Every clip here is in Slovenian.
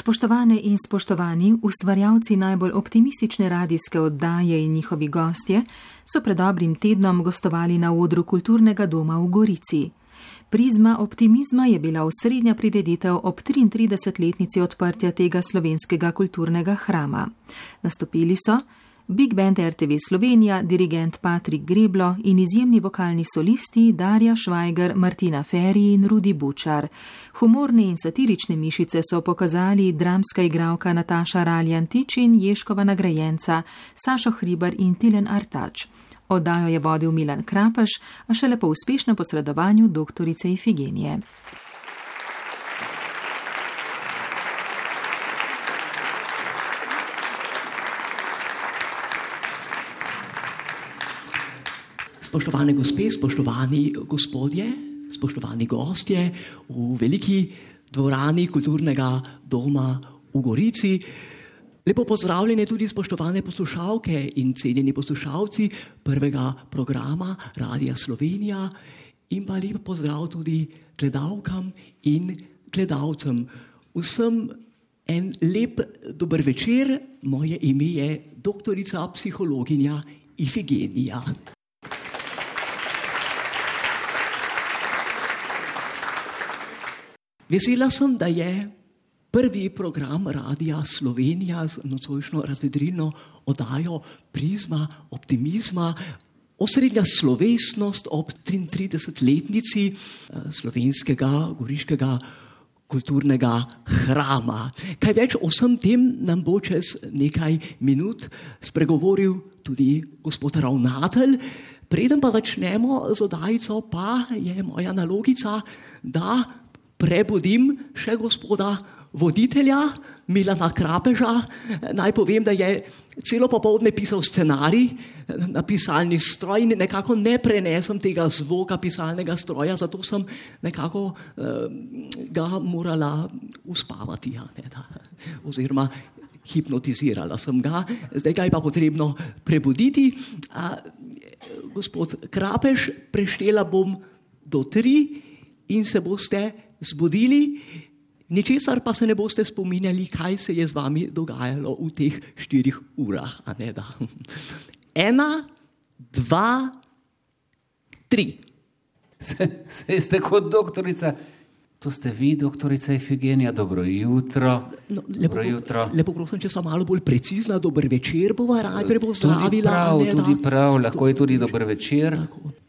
Spoštovane in spoštovani, ustvarjalci najbolj optimistične radijske oddaje in njihovi gostje so pred dobrim tednom gostovali na odru kulturnega doma v Gorici. Prizma optimizma je bila osrednja prireditev ob 33-letnici odprtja tega slovenskega kulturnega hrama. Nastopili so Big Band RTV Slovenija, dirigent Patrik Greblo in izjemni vokalni solisti Darja Švajger, Martina Ferri in Rudi Bučar. Humorne in satirične mišice so pokazali dramska igralka Nataša Raljantič in Ješkova nagrajenca Sašo Hribar in Tilen Artač. Oddajo je vodil Milan Krapaš, a šele po uspešnem posredovanju doktorice Ifigenije. Spoštovane gospe, spoštovani gospodje, spoštovani gostje v veliki dvorani kulturnega doma v Gorici. Lepo pozdravljene tudi spoštovane poslušalke in cenjeni poslušalci prvega programa Radia Slovenija in pa lep pozdrav tudi gledalkam in gledalcem. Vsem en lep dober večer, moje ime je doktorica psihologinja Ifigenija. Vesela sem, da je prvi program Radia Slovenija z nocojšnjo razvedrilno oddajo Prizma optimizma. Osrednja slovesnost ob 33-letnici eh, slovenskega goriškega kulturnega hrama. Kaj več o vsem tem nam bo čez nekaj minut spregovoril tudi gospod ravnatelj. Preden pa začnemo z oddajico, pa je moja nalogica, da prebudim še gospoda voditelja Milana Krapeža. Naj povem, da je celo popoldne pisal scenarij na pisalni stroj in nekako ne prenesem tega zvoka pisalnega stroja, zato sem nekako uh, ga morala uspavati. Ja, ne, da, oziroma hipnotizirala sem ga, zdaj ga je pa potrebno prebuditi. Uh, gospod Krapež, preštela bom do tri in se boste zbudili, ničesar pa se ne boste spominjali, kaj se je z vami dogajalo v teh štirih urah. Ena, dva, tri. Se, se ste kot doktorica. To ste vi, doktorica Efigenija, dobro jutro. No, lepo, dobro jutro. Lepo prosim, če sem malo bolj precizna, dober večer, bova najprej pozdravila. Prav, ne, tudi prav, lahko je tudi dober večer.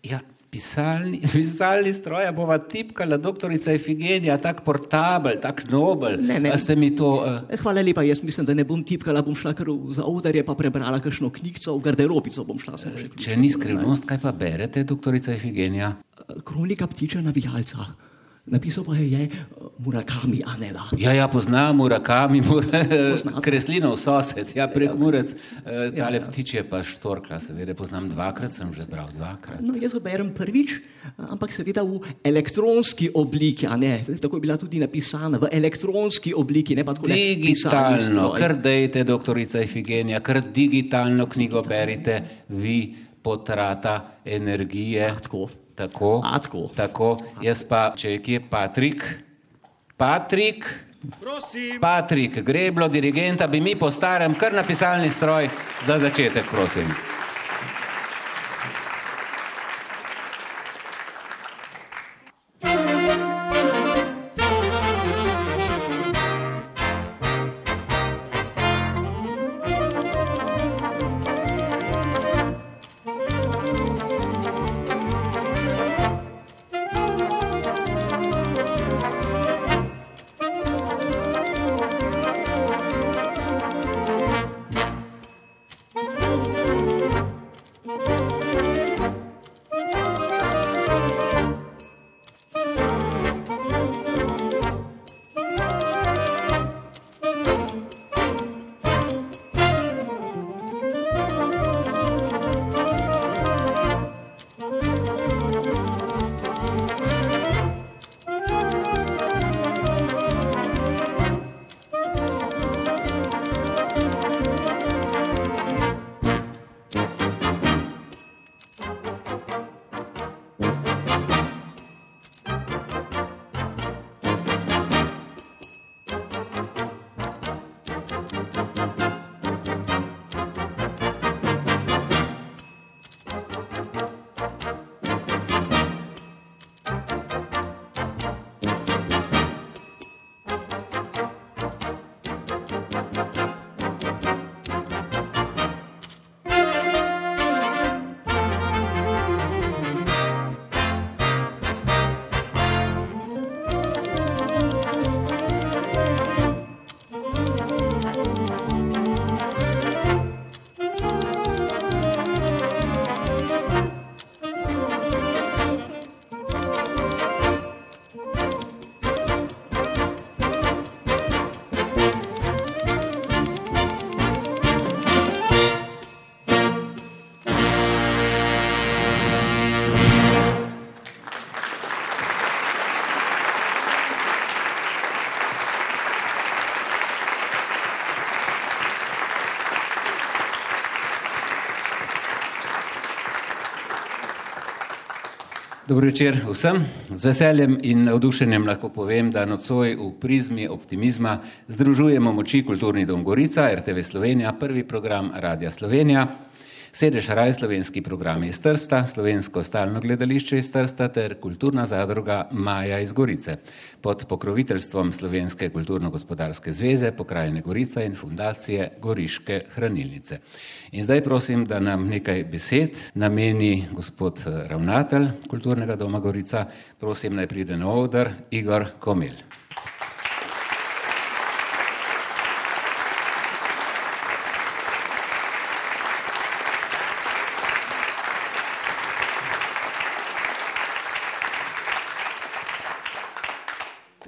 Ja, Pisalni, pisalni stroj, bova tipkala, doktorica Efigenija, tako portabel, tako nobel. Ne, ne. To, uh... Hvala lepa, jaz mislim, da ne bom tipkala, bom šla kar za odarje, pa prebrala kakšno knjigo, v garderobico bom šla. Če ni skrivnost, kaj pa berete, doktorica Efigenija? Kronika ptiča navijalca. Napisal pa je Murakami, a ne da. Ja, ja poznam Murakami, mur Kreslinov sosed, ja, prek Murec, eh, tale ja, ja. ptiče pa štorkla, seveda poznam dvakrat, sem že bral dvakrat. No, jaz ga berem prvič, ampak seveda v elektronski obliki, a ne, tako je bila tudi napisana, v elektronski obliki, ne pa tako digitalno. Kar dejte, doktorica Efigenija, kar digitalno knjigo berite, vi potrata energije. Tako. Tako, Atko. tako. Jaz pa, če je kje Patrik, Patrik, prosim. Patrik, greblo dirigenta, bi mi po starem kar napisalni stroj za začetek, prosim. Dobro večer vsem. Z veseljem in navdušenjem lahko povem, da nocoj v prizmi optimizma združujemo moči Kulturni dom Gorica, RTV Slovenija, prvi program Radia Slovenija. Sedež raj slovenski program iz Trsta, slovensko stalno gledališče iz Trsta ter kulturna zadruga Maja iz Gorice pod pokroviteljstvom Slovenske kulturno-gospodarske zveze, pokrajine Gorica in fundacije Goriške hranilnice. In zdaj prosim, da nam nekaj besed nameni gospod ravnatelj kulturnega doma Gorica. Prosim, naj pride na oder Igor Komel.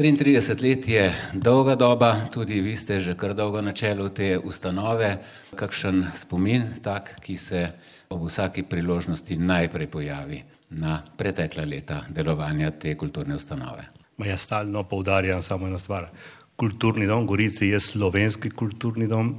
33 let je dolga doba, tudi vi ste že kar dolgo na čelu te ustanove. Kakšen spomin tak, ki se ob vsaki priložnosti najprej pojavi na pretekla leta delovanja te kulturne ustanove? Ma jaz stalno poudarjam samo eno stvar. Kulturni dom Gorici je slovenski kulturni dom,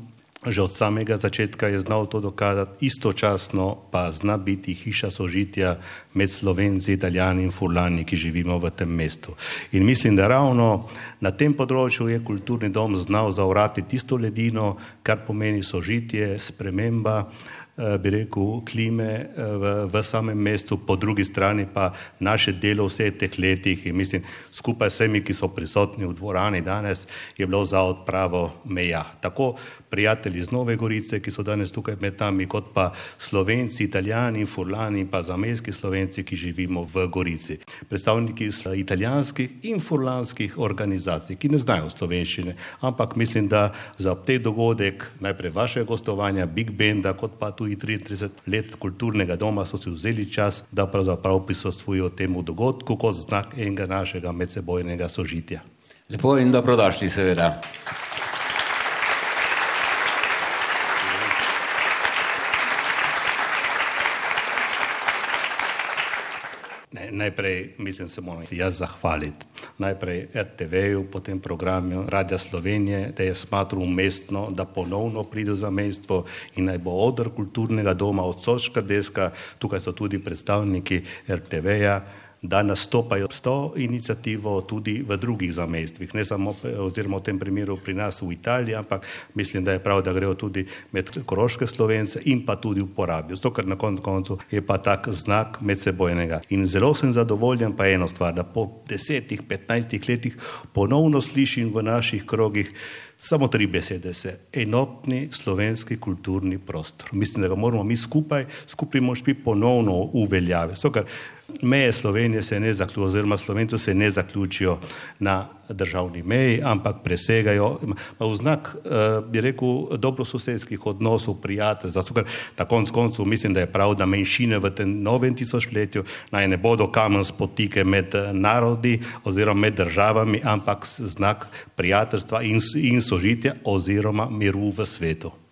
že od samega začetka je znal to dokazati, istočasno pa zna biti hiša sožitja med Slovenci, Italijani in Furlani, ki živimo v tem mestu. In mislim, da ravno na tem področju je kulturni dom znal zaurati tisto ledino, kar pomeni sožitje, sprememba, Eh, bi rekel, klime eh, v, v samem mestu, po drugi strani pa naše delo vseh teh letih in mislim, skupaj s vsemi, ki so prisotni v dvorani danes, je bilo za odpravo meja. Tako prijatelji iz Nove Gorice, ki so danes tukaj med nami, kot pa slovenci, italijani, furlani in pa zamejski slovenci, ki živimo v Gorici. Predstavniki italijanskih in furlanskih organizacij, ki ne znajo slovenščine, ampak mislim, da za te dogodek najprej vaše gostovanja, Big Benda, kot pa tudi 33 let kulturnega doma so si vzeli čas, da pravzaprav prisostvujo temu dogodku kot znak enega našega medsebojnega sožitja. Lepo in dobrodošli, seveda. Najprej mislim, se moram jaz zahvaliti. Najprej RTV-ju, potem programu Radia Slovenije, da je smatral umestno, da ponovno pride za mestvo in naj bo odr kulturnega doma od Soška deska, tukaj so tudi predstavniki RTV-ja, da nastopajo s to inicijativo tudi v drugih zamestvih, ne samo oziroma v tem primeru pri nas v Italiji, ampak mislim, da je prav, da grejo tudi med koroške slovence in pa tudi uporabijo. Zato, ker na koncu koncu je pa tak znak medsebojnega. In zelo sem zadovoljen pa eno stvar, da po desetih, petnajstih letih ponovno slišim v naših krogih samo tri besede se, enotni slovenski kulturni prostor. Mislim, da ga moramo mi skupaj, skupaj mošpi ponovno uveljaviti. Meje Slovenije se ne zaključijo, oziroma Slovenci se ne zaključijo na državni meji, ampak presegajo v znak, eh, bi rekel, dobrososedskih odnosov, prijatelj. Zato, ker na koncu koncu mislim, da je prav, da menšine v tem novem tisočletju naj ne bodo kamen spotike med eh, narodi oziroma med državami, ampak znak prijateljstva in, in sožitja oziroma miru v svetu.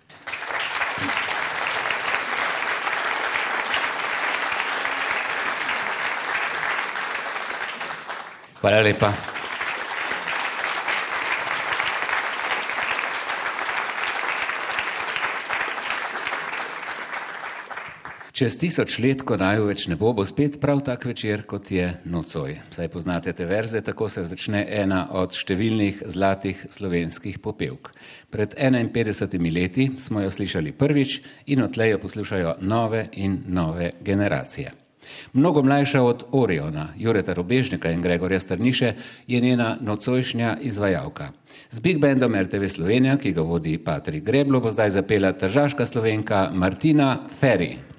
Hvala lepa. Čez tisoč let, ko naj več ne bo, bo spet prav tak večer, kot je nocoj. Saj poznate te verze, tako se začne ena od številnih zlatih slovenskih popevk. Pred 51 leti smo jo slišali prvič in odtlej jo poslušajo nove in nove generacije. Mnogo mlajša od Oriona, Jureta Robežnika in Gregorja Strniše, je njena nocojšnja izvajalka. Z Big Bandom RTV Slovenija, ki ga vodi Patrik Greblo, bo zdaj zapela tržaška slovenka Martina Ferry.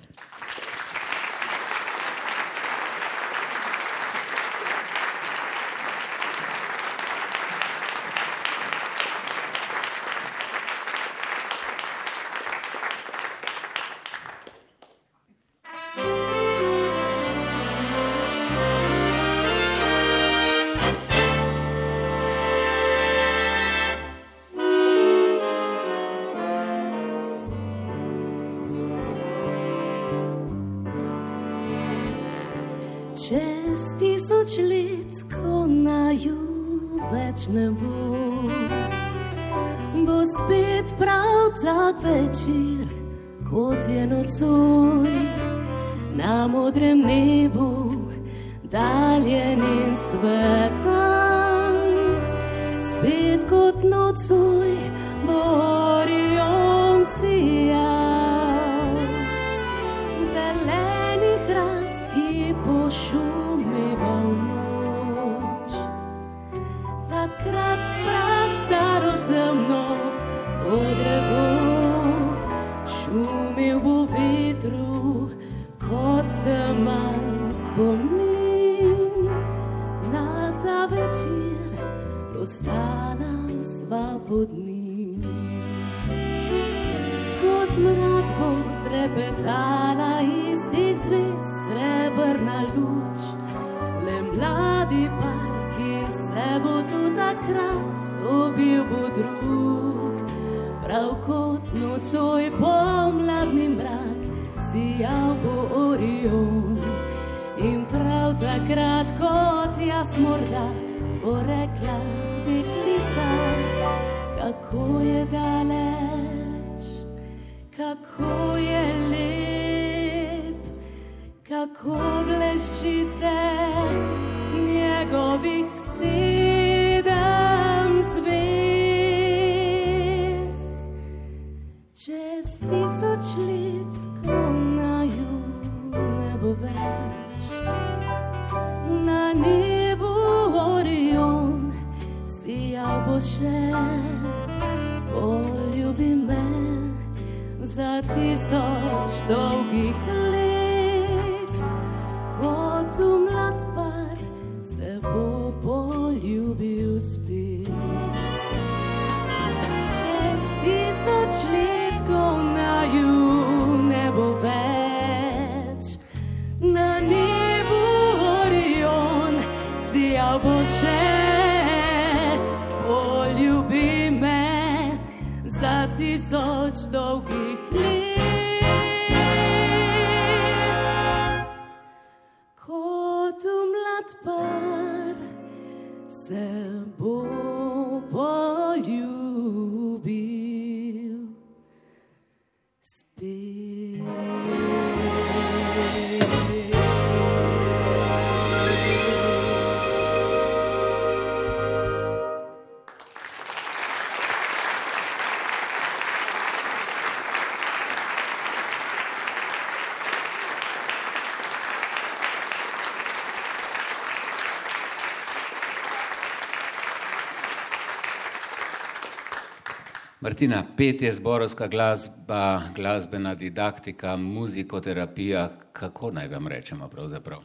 Martina, petje, zborovska glasba, glasbena didaktika, muzikoterapija, kako naj vam rečemo pravzaprav?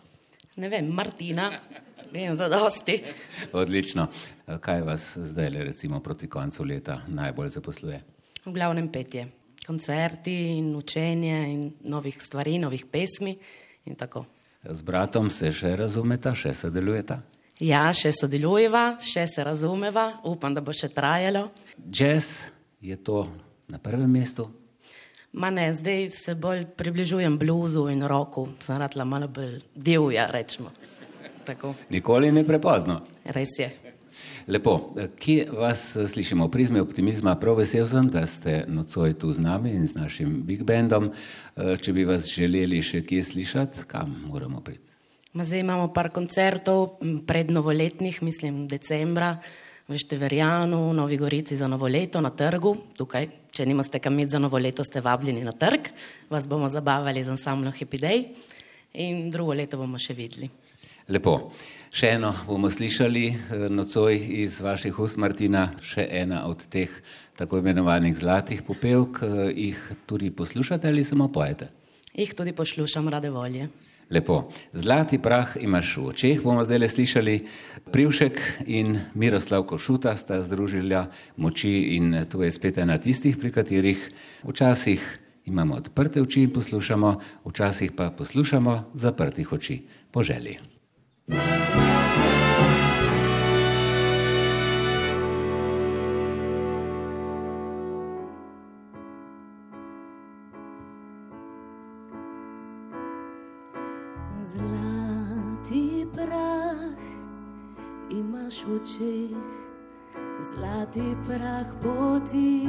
Ne vem, Martina, vem za dosti. Odlično. Kaj vas zdaj, recimo proti koncu leta, najbolj zaposluje? V glavnem petje, koncerti in učenje in novih stvari, novih pesmi in tako. Z bratom se še razumeta, še sodelujeta? Ja, še sodelujeva, še se razumeva, upam, da bo še trajalo. Jazz je to na prvem mestu. Ma ne, zdaj se bolj približujem bluzu in roku, sem ratla malo bolj divja, rečemo. Tako, Nikoli ni prepozno. res je. Lepo, kje vas slišimo? Prizme optimizma, prav vesel sem, da ste nocoj tu z nami in z našim Big Bandom. Eh, Če bi vas želeli še kje slišati, kam moramo priti? Ma zdaj imamo par koncertov prednovoletnih, mislim decembra, v Števerjanu, v Novi Gorici za novo leto na trgu. Tukaj, če nimate kam iti za novo leto, ste vabljeni na trg, vas bomo zabavali z ansamblom Happy Day in drugo leto bomo še videli. Lepo. Še eno bomo slišali eh, nocoj iz vaših ust, Martina, še ena od teh tako imenovanih zlatih popevk. Eh, Jih tudi poslušate ali samo pojete? Jih tudi poslušam rade volje. Lepo. Zlati prah imaš v očeh, bomo zdaj le slišali. Privšek in Miroslav Košuta sta združila moči in to je spet ena tistih, pri katerih včasih imamo odprte oči in poslušamo, včasih pa poslušamo zaprtih oči po želji. Zlati očeh, zlati prah poti,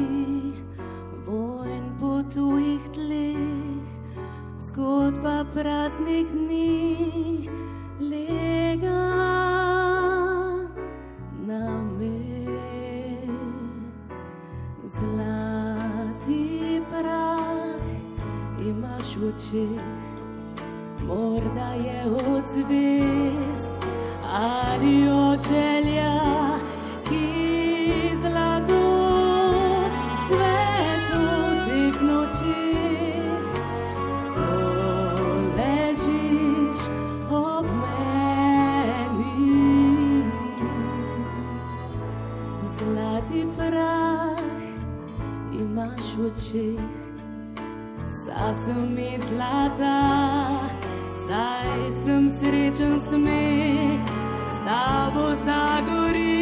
vojn po tujih tleh, zgodba praznih dni, lega na me. Zlati prah imaš v očeh, morda je od zvest očeh. Vsa sem mi zlata, saj sem srečen smeh, s tabo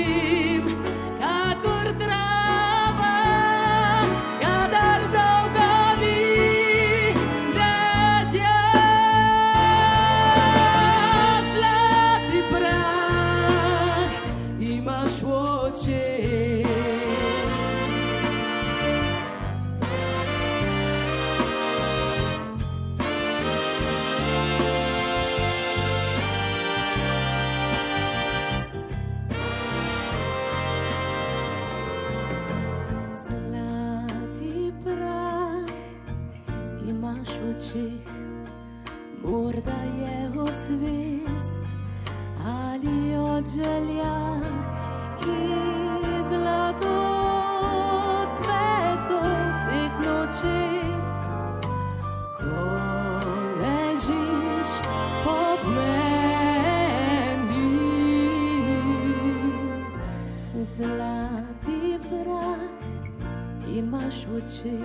očeh,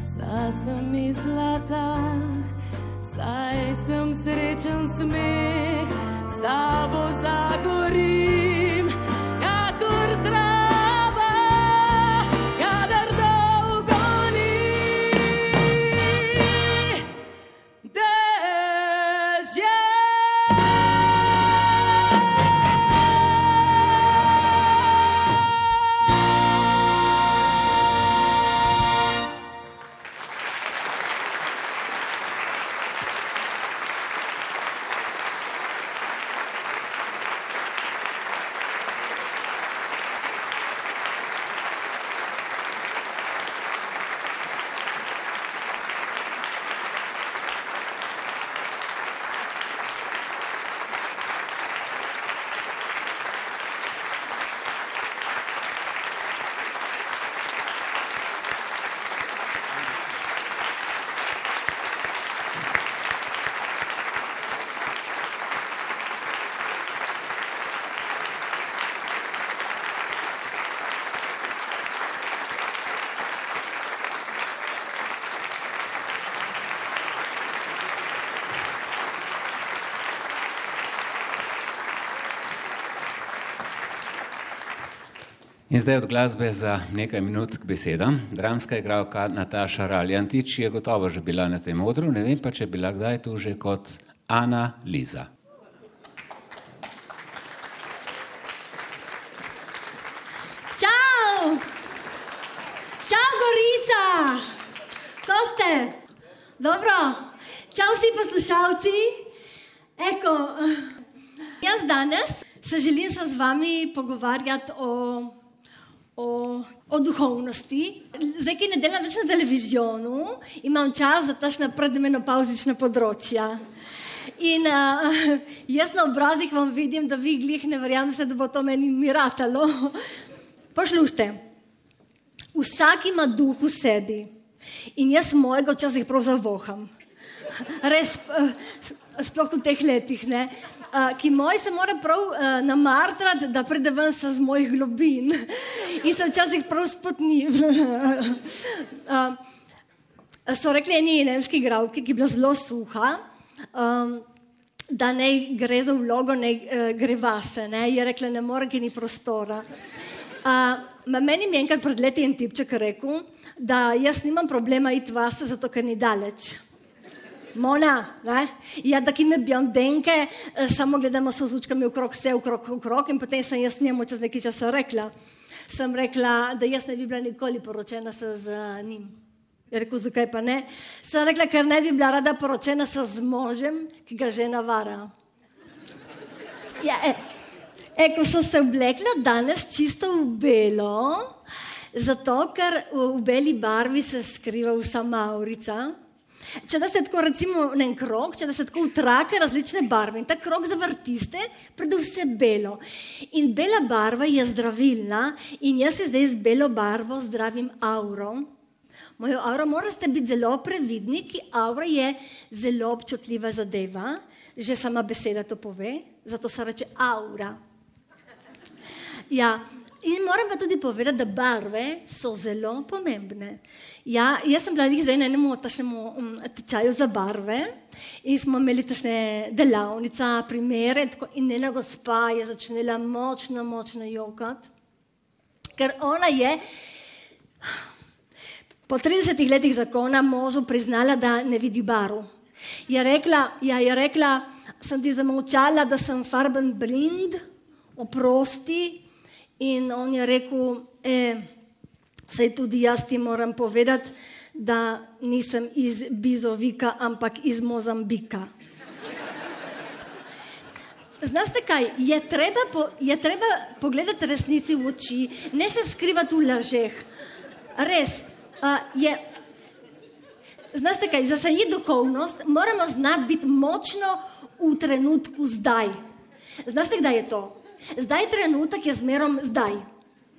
vsa sem mi zlata, saj sem srečen smeh, s tabo In zdaj od glasbe za nekaj minut k besedam. Dramska igralka Nataša Raljantič je gotovo že bila na tem odru, ne vem pa, če je bila kdaj tu že kot Ana Liza. Čau! Čau, Gorica! Ko ste? Dobro. Čau vsi poslušalci. Eko, jaz danes se želim se z vami pogovarjati o duhovnosti. Zdaj, ki ne delam več na televizijonu, imam čas za tašna predmenopauzična področja. In uh, jaz na obrazih vam vidim, da vi glih ne verjamete, da bo to meni miratalo. Poslušajte, vsak ima duh v sebi in jaz mojega včasih prav zavoham. Res, eh, sploh v teh letih, ne? Uh, ki moj se mora prav uh, namartrati, da pride ven se z mojih globin in se včasih prav spotni. uh, so rekli eni nemški igravki, ki je bila zelo suha, um, da ne gre za vlogo, ne uh, gre vase. Ne? Je rekla, ne more, ki ni prostora. Uh, meni je enkrat pred leti en tipček rekel, da jaz nimam problema iti vase, zato ker ni daleč. Mona, ne? ja, da ki me blondinke, eh, samo gledamo s zvučkami okrog, vse okrog, okrog in potem sem jaz njemu čez nekaj časa rekla, sem rekla, da jaz ne bi bila nikoli poročena se z njim. Je rekel, zakaj pa ne? Sem rekla, ker ne bi bila rada poročena se z možem, ki ga žena vara. Ja, e, e, ko sem se oblekla danes čisto v belo, zato ker v, v beli barvi se skriva vsa Maurica. Če da se tako recimo na en krok, če da se tako utrake različne barve in ta krok zavrtiste, pride vse belo. In bela barva je zdravilna in jaz se zdaj z belo barvo zdravim auro. Mojo auro morate biti zelo previdni, ki aura je zelo občutljiva zadeva, že sama beseda to pove, zato se reče aura. Ja, in moram pa tudi povedati, da barve so zelo pomembne. Ja, jaz sem bila zdaj na enem tašnemu um, tečaju za barve in smo imeli tašne delavnice, primere tako, in ena gospa je začela močno, močno jokati, ker ona je po 30 letih zakona možu priznala, da ne vidi barv. Je rekla, ja, je rekla, sem ti zamolčala, da sem farben blind, oprosti, in on je rekel, eh, Sej tudi jaz ti moram povedati, da nisem iz Bizovika, ampak iz Mozambika. Znaste kaj, je treba, po, je treba pogledati resnici v oči, ne se skrivati v lažeh. Res, uh, je. Znaste kaj, za sej duhovnost moramo znati biti močno v trenutku zdaj. Znaste, kdaj je to? Zdaj trenutek je zmerom zdaj.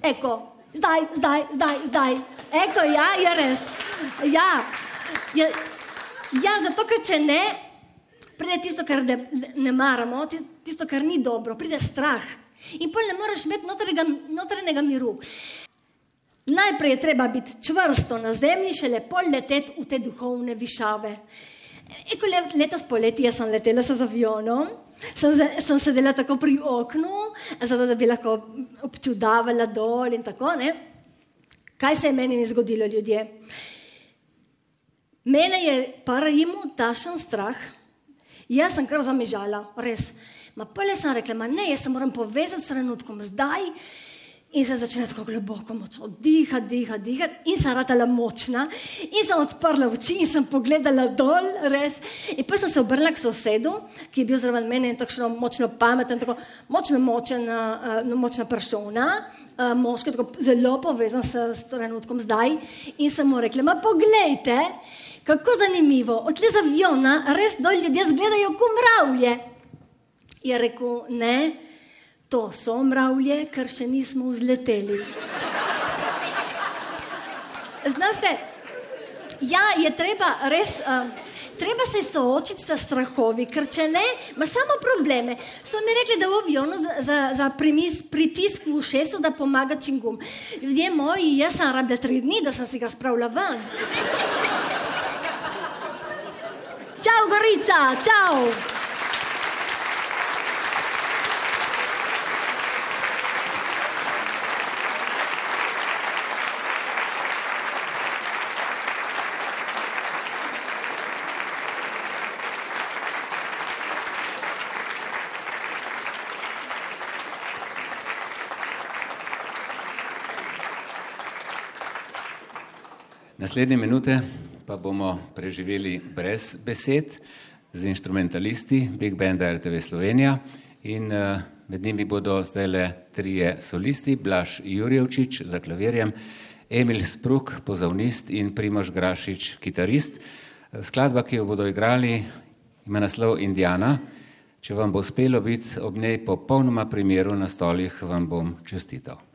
Eko, zdaj, zdaj, zdaj, zdaj. Eko, ja, je res. Ja, je, ja zato ker če ne, pride tisto, kar ne, ne maramo, tisto, kar ni dobro, pride strah. In pol ne moreš imeti notranjega miru. Najprej je treba biti čvrsto na zemlji, še lepo leteti v te duhovne višave. Eko, letos poleti jaz sem letela z avionom sem, sem sedela tako pri oknu, zato da bi lahko občudovala dol in tako naprej. Kaj se je meni zgodilo, ljudje? Mene je parajimu tašen strah, jaz sem kar zamižala, res. Ma pele sem rekla, ne, jaz se moram povezati s trenutkom zdaj. In se začne tako globoko močno dihati, dihati, dihati, in sem ratala močna, in sem odprla oči in sem pogledala dol, res. In potem sem se obrnila k sosedu, ki je bil zraven mene in tako močno pameten, tako močno močen, uh, močna persona, uh, moški, tako zelo povezan s, s trenutkom zdaj. In sem mu rekla, ma poglejte, kako zanimivo, od tle z aviona res dol ljudje zgledajo kot mravlje. Je rekel, ne. To so mravlje, ker še nismo vzleteli. Znaste, ja, je treba res, uh, treba se soočiti s strahovi, ker če ne, ima samo probleme. So mi rekli, da v avionu za, za, za primis, pritisk v šesu, da pomaga čingum. Ljudje moji, jaz sem rabila tri dni, da sem si ga spravila ven. Čau, Gorica, čau! Naslednje minute pa bomo preživeli brez besed z instrumentalisti Big Banda RTV Slovenija in uh, med njimi bodo zdaj le trije solisti, Blaž Jurjevčič za klavirjem, Emil Spruk, pozavnist in Primož Grašič, kitarist. Skladba, ki jo bodo igrali, ima naslov Indiana. Če vam bo uspelo biti ob njej popolnoma primeru na stolih, vam bom čestital.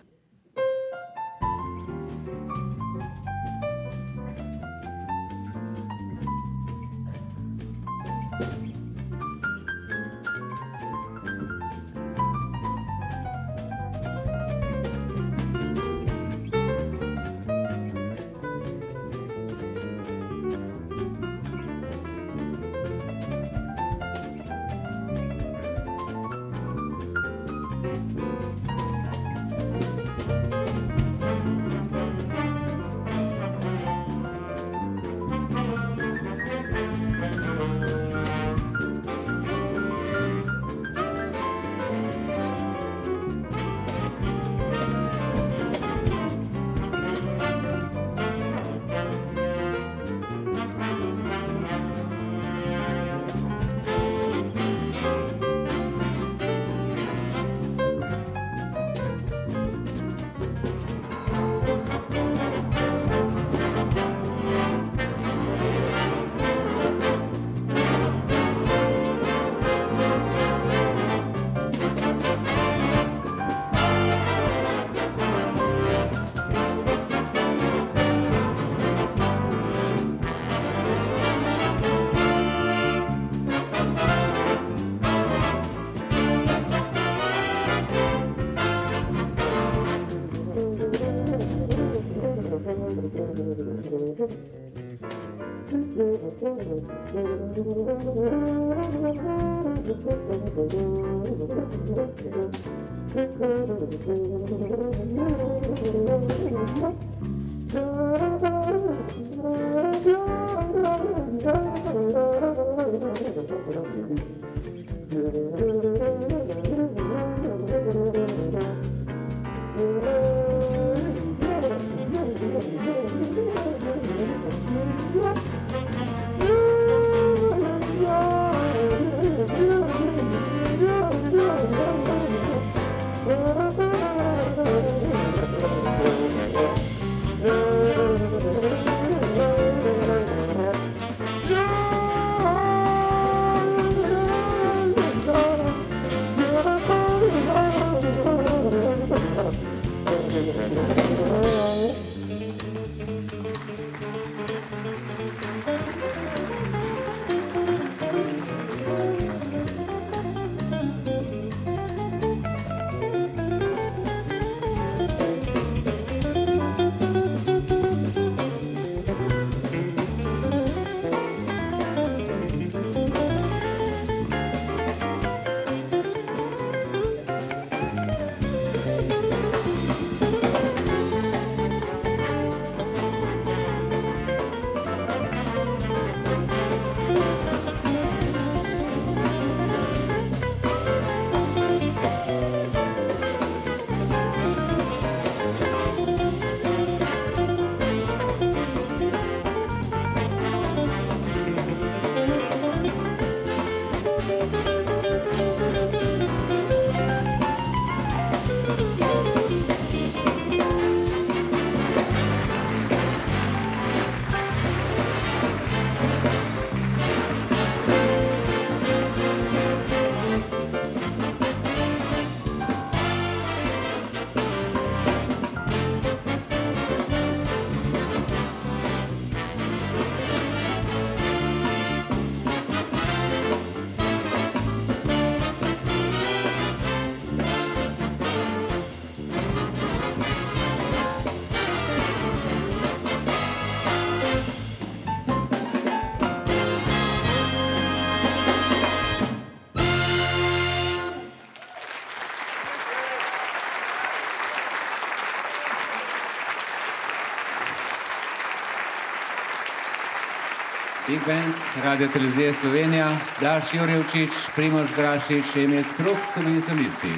Big Band, Radio Televizije Slovenija, Daš Jurjevčič, Primož Grašič, Emil Spruk, so solisti.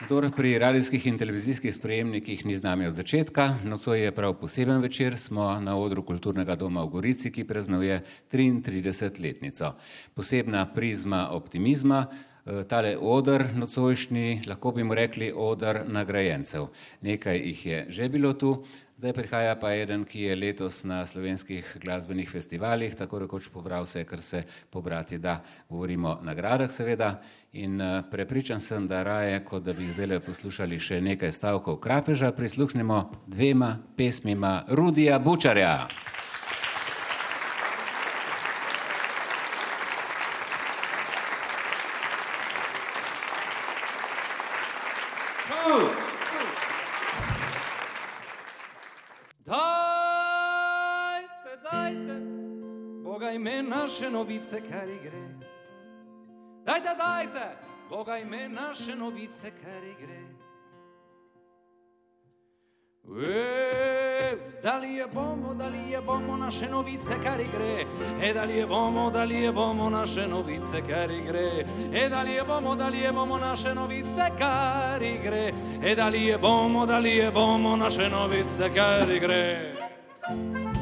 Kdor pri radijskih in televizijskih sprejemnikih ni z nami od začetka, nocoj je prav poseben večer, smo na odru Kulturnega doma v Gorici, ki praznuje 33-letnico. Posebna prizma optimizma, tale odr nocojšnji, lahko bi mu rekli odr nagrajencev. Nekaj jih je že bilo tu, zdaj prihaja pa eden, ki je letos na slovenskih glasbenih festivalih, tako rekoč pobral vse, kar se pobrati da. Govorimo o nagradah seveda in eh, prepričan sem, da raje, kot da bi zdaj poslušali še nekaj stavkov krapeža, prisluhnemo dvema pesmima Rudija Bučarja. Naše novice, kar gre. Dajte, dajte, Boga ime naše novice, kar gre. E, da li je bomo, da li je bomo naše novice, kar gre. E, da li je bomo, da li je bomo naše novice, kar gre. E, da li je bomo, da li je bomo naše novice, kar gre. E, da li je bomo, da li je bomo naše novice, kar gre. Stara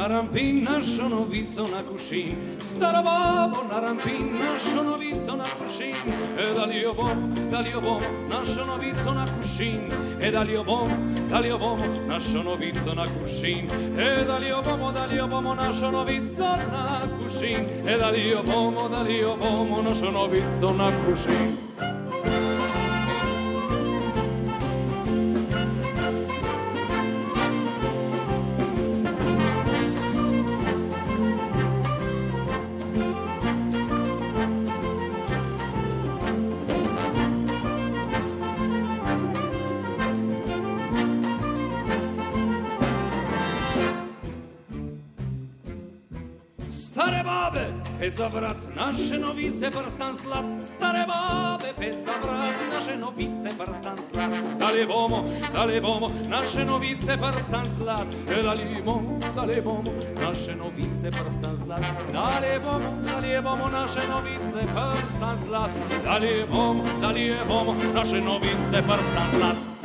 babo, narampin našo novico na kušin. Stara babo, narampin našo novico na kušin. E da li jo bom, da li jo bom, našo novico na kušin. E da li jo bom, da li jo bomo, našo novico na kušin. E da li jo bomo, da li jo bomo, našo novico na kušin. E da li jo bomo, da li jo bomo, našo novico na kušin. Naše novice, prstan slat. Stare babe, pet za vrat, naše novice, prstan slat. Da li bomo, da li bomo, naše novice, prstan slat. E da li bomo, da li bomo, naše novice, prstan slat. Da li bomo, da li bomo, naše novice, prstan slat. Da li bomo, da li bomo, naše novice, prstan slat.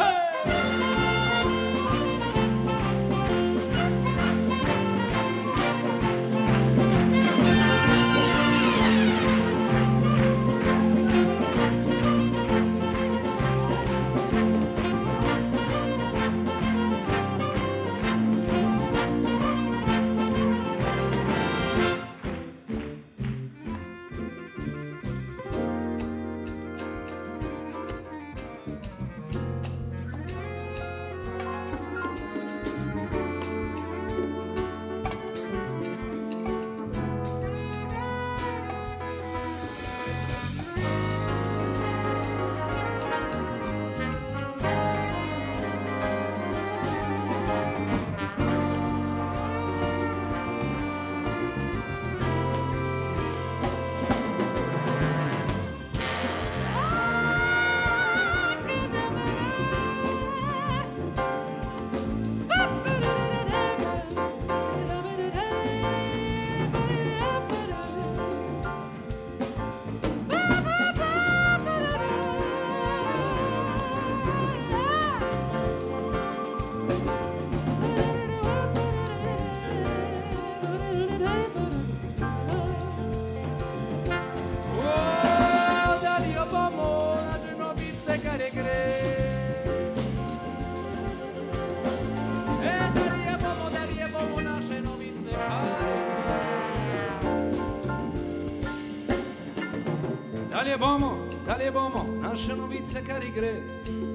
Gre. Da li je bomo, da li je bomo, naše novice, kar je gre.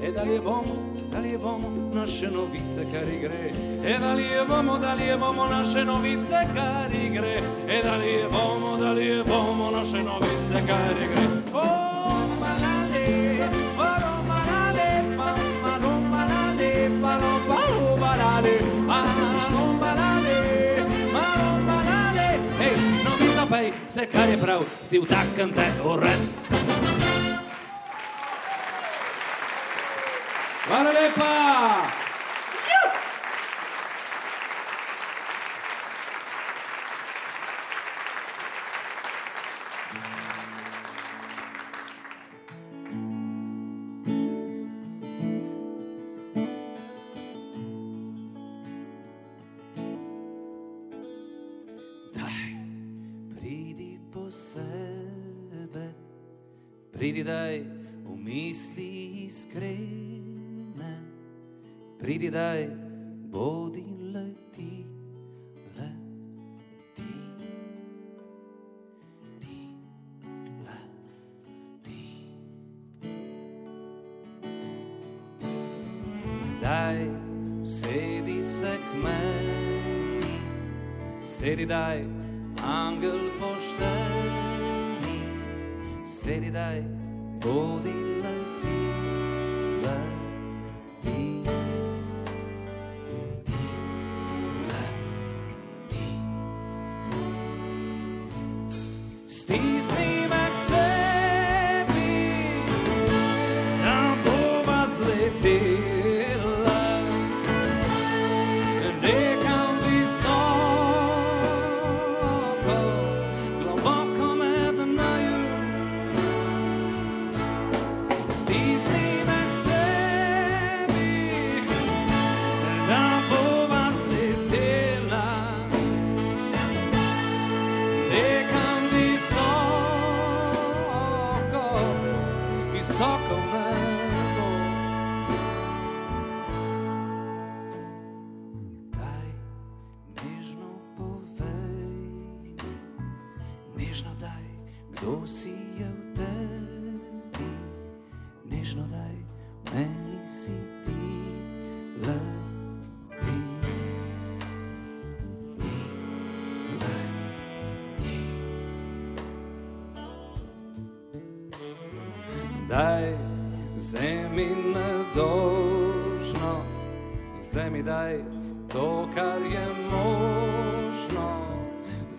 E, da li je bomo, da li je bomo, naše novice, kar je gre. E, da li je bomo, da li je bomo, naše novice, kar je gre. E, da li je bomo, da li je bomo, naše novice, kar je gre. Oh, malale, paro, malale, mamma, no, malale, paro, paro, malale, paro, malale, paro, malale. Hej, novica pej, vse kar je prav, si vtaknite v red.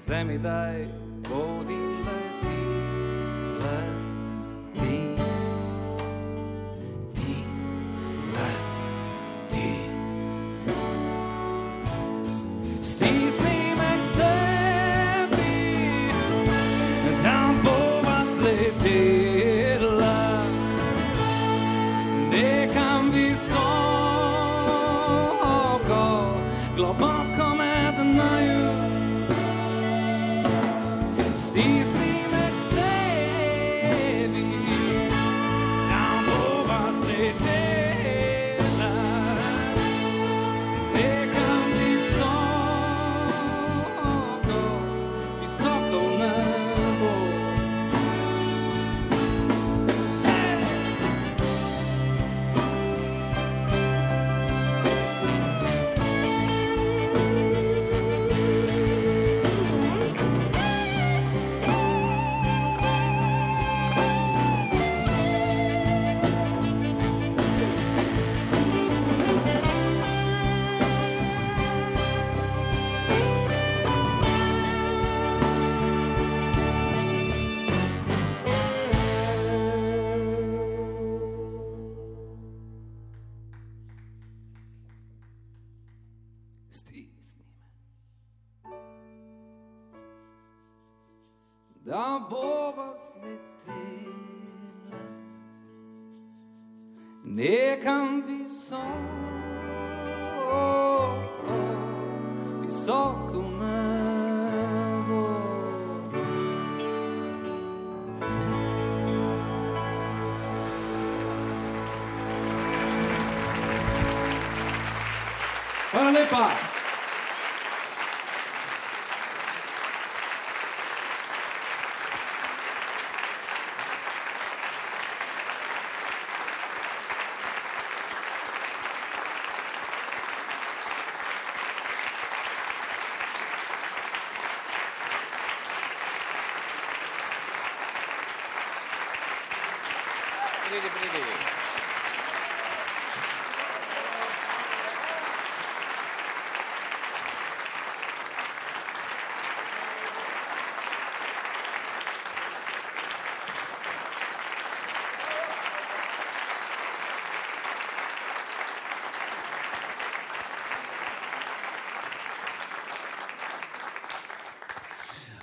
Zemi daj bodi nekam visoko, visoko v nebo. Hvala lepa. Pridi,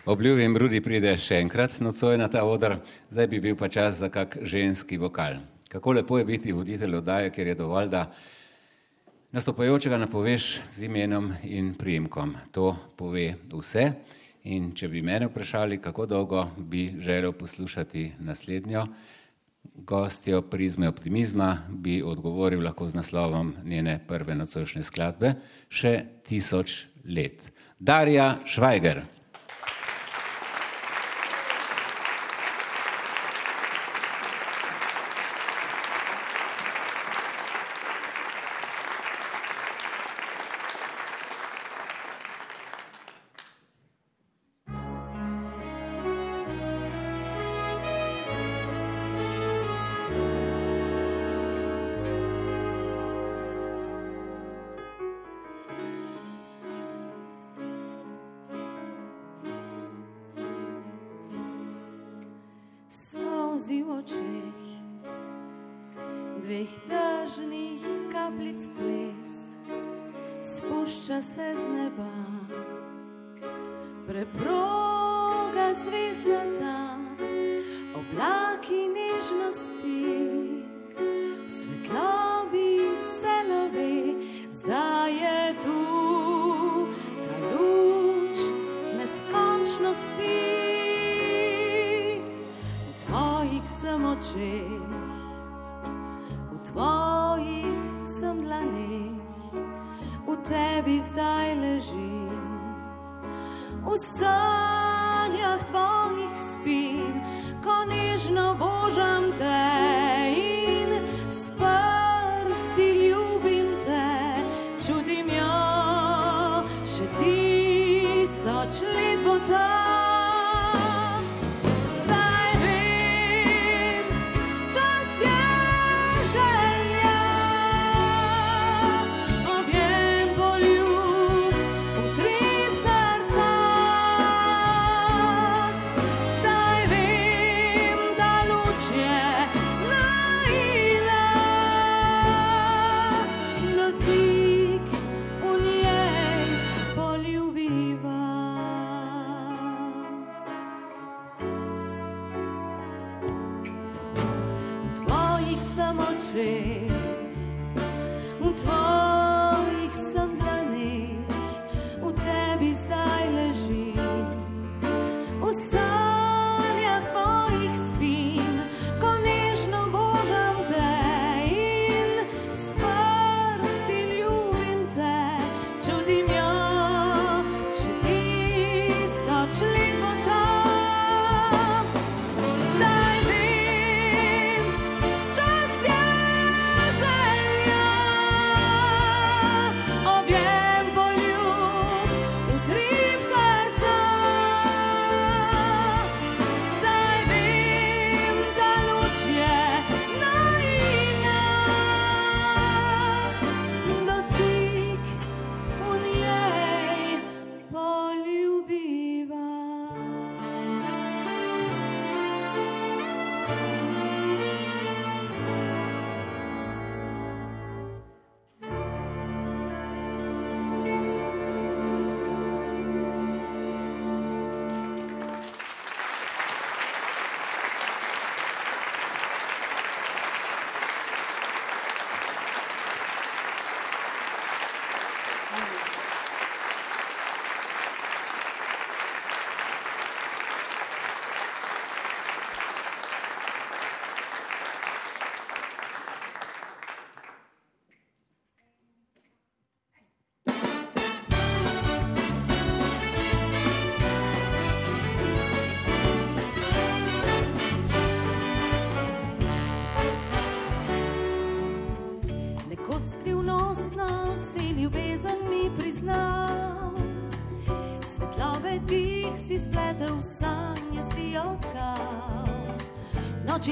Obljubim, Rudi pride še enkrat nocoj na ta odr, zdaj bi bil pa čas za kak ženski vokal. Kako lepo je biti voditelj oddaje, ker je dovolj, da nastopajočega napoveš z imenom in priimkom. To pove vse. In če bi mene vprašali, kako dolgo bi želel poslušati naslednjo gostjo prizme optimizma, bi odgovoril lahko z naslovom njene prve nocojšnje skladbe še tisoč let. Darja Švajger.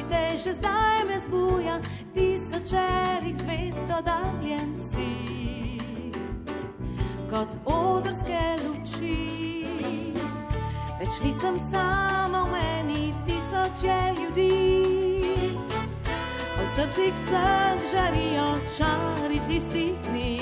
te že zdaj me zbuja, tisočerih zvest oddaljen si, kot odrske luči. Več nisem sama v meni, tisoče ljudi, v srcih vseh žarijo čari tistih dni.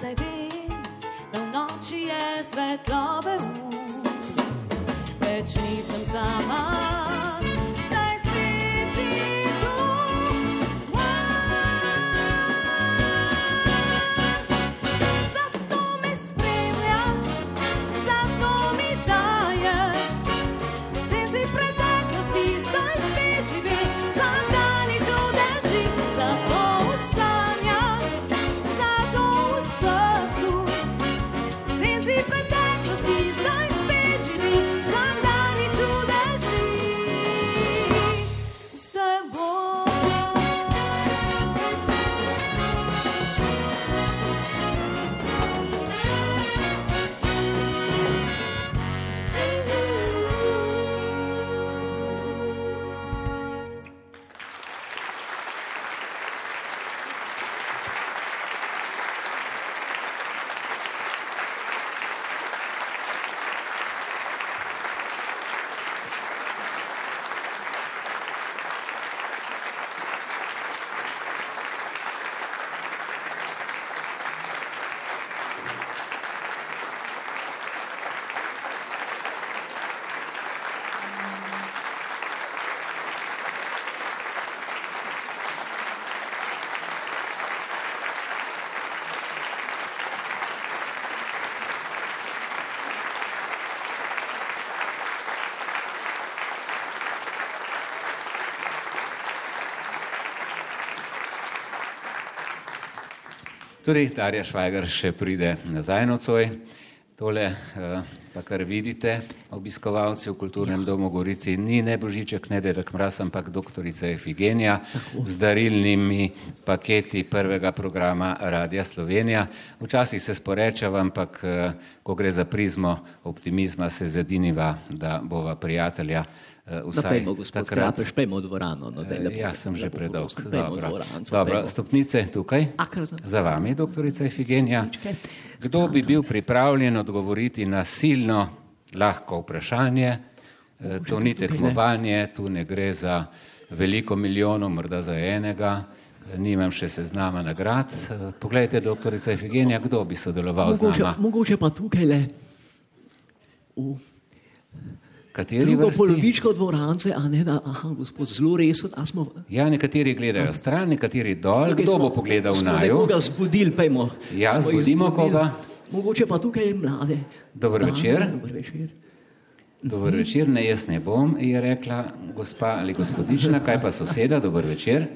zdaj vem, da v noči je svetlobe um. Več nisem sama. Tudi Darja Švajgar še pride nazaj nocoj. Tole, eh, pa kar vidite, obiskovalci v Kulturnem domu Gorici, ni ne Božiček, ne Dedek Mraz, ampak doktorica Efigenija z darilnimi paketi prvega programa Radia Slovenija. Včasih se sporečava, ampak eh, ko gre za prizmo optimizma, se zediniva, da bova prijatelja eh, Da vsaj pejmo, gospod Krapeš, pejmo v dvorano. No, daj, lepo Ja, sem že lepo predolg. Pejmo v Dobro. dvoranco, Dobro, pejmo. stopnice tukaj. A, kar za- Za vami, doktorica Efigenija. Stopničke. Kdo bi bil pripravljen odgovoriti na silno, lahko vprašanje? Eh, To ni tekmovanje, tu ne gre za veliko milijonov, morda za enega. Nimam še seznama nagrad. Eh, Poglejte, doktorica Efigenija, kdo bi sodeloval z Mogoče, nama? mogoče pa tukaj le. V Kateri drugo vrsti? polovičko dvorance, a ne da, aha, gospod, zelo resen, a smo. Ja, nekateri gledajo stran, nekateri dol. tukaj Kdo smo- bo pogledal smo naju? Nekoga zbudili, pejmo. Ja, zbudimo zbudili. koga. Mogoče pa tukaj mlade. Dame, večer. Dober večer. Dober večer, ne jaz ne bom, je rekla gospa ali gospodična, kaj pa soseda, dober večer.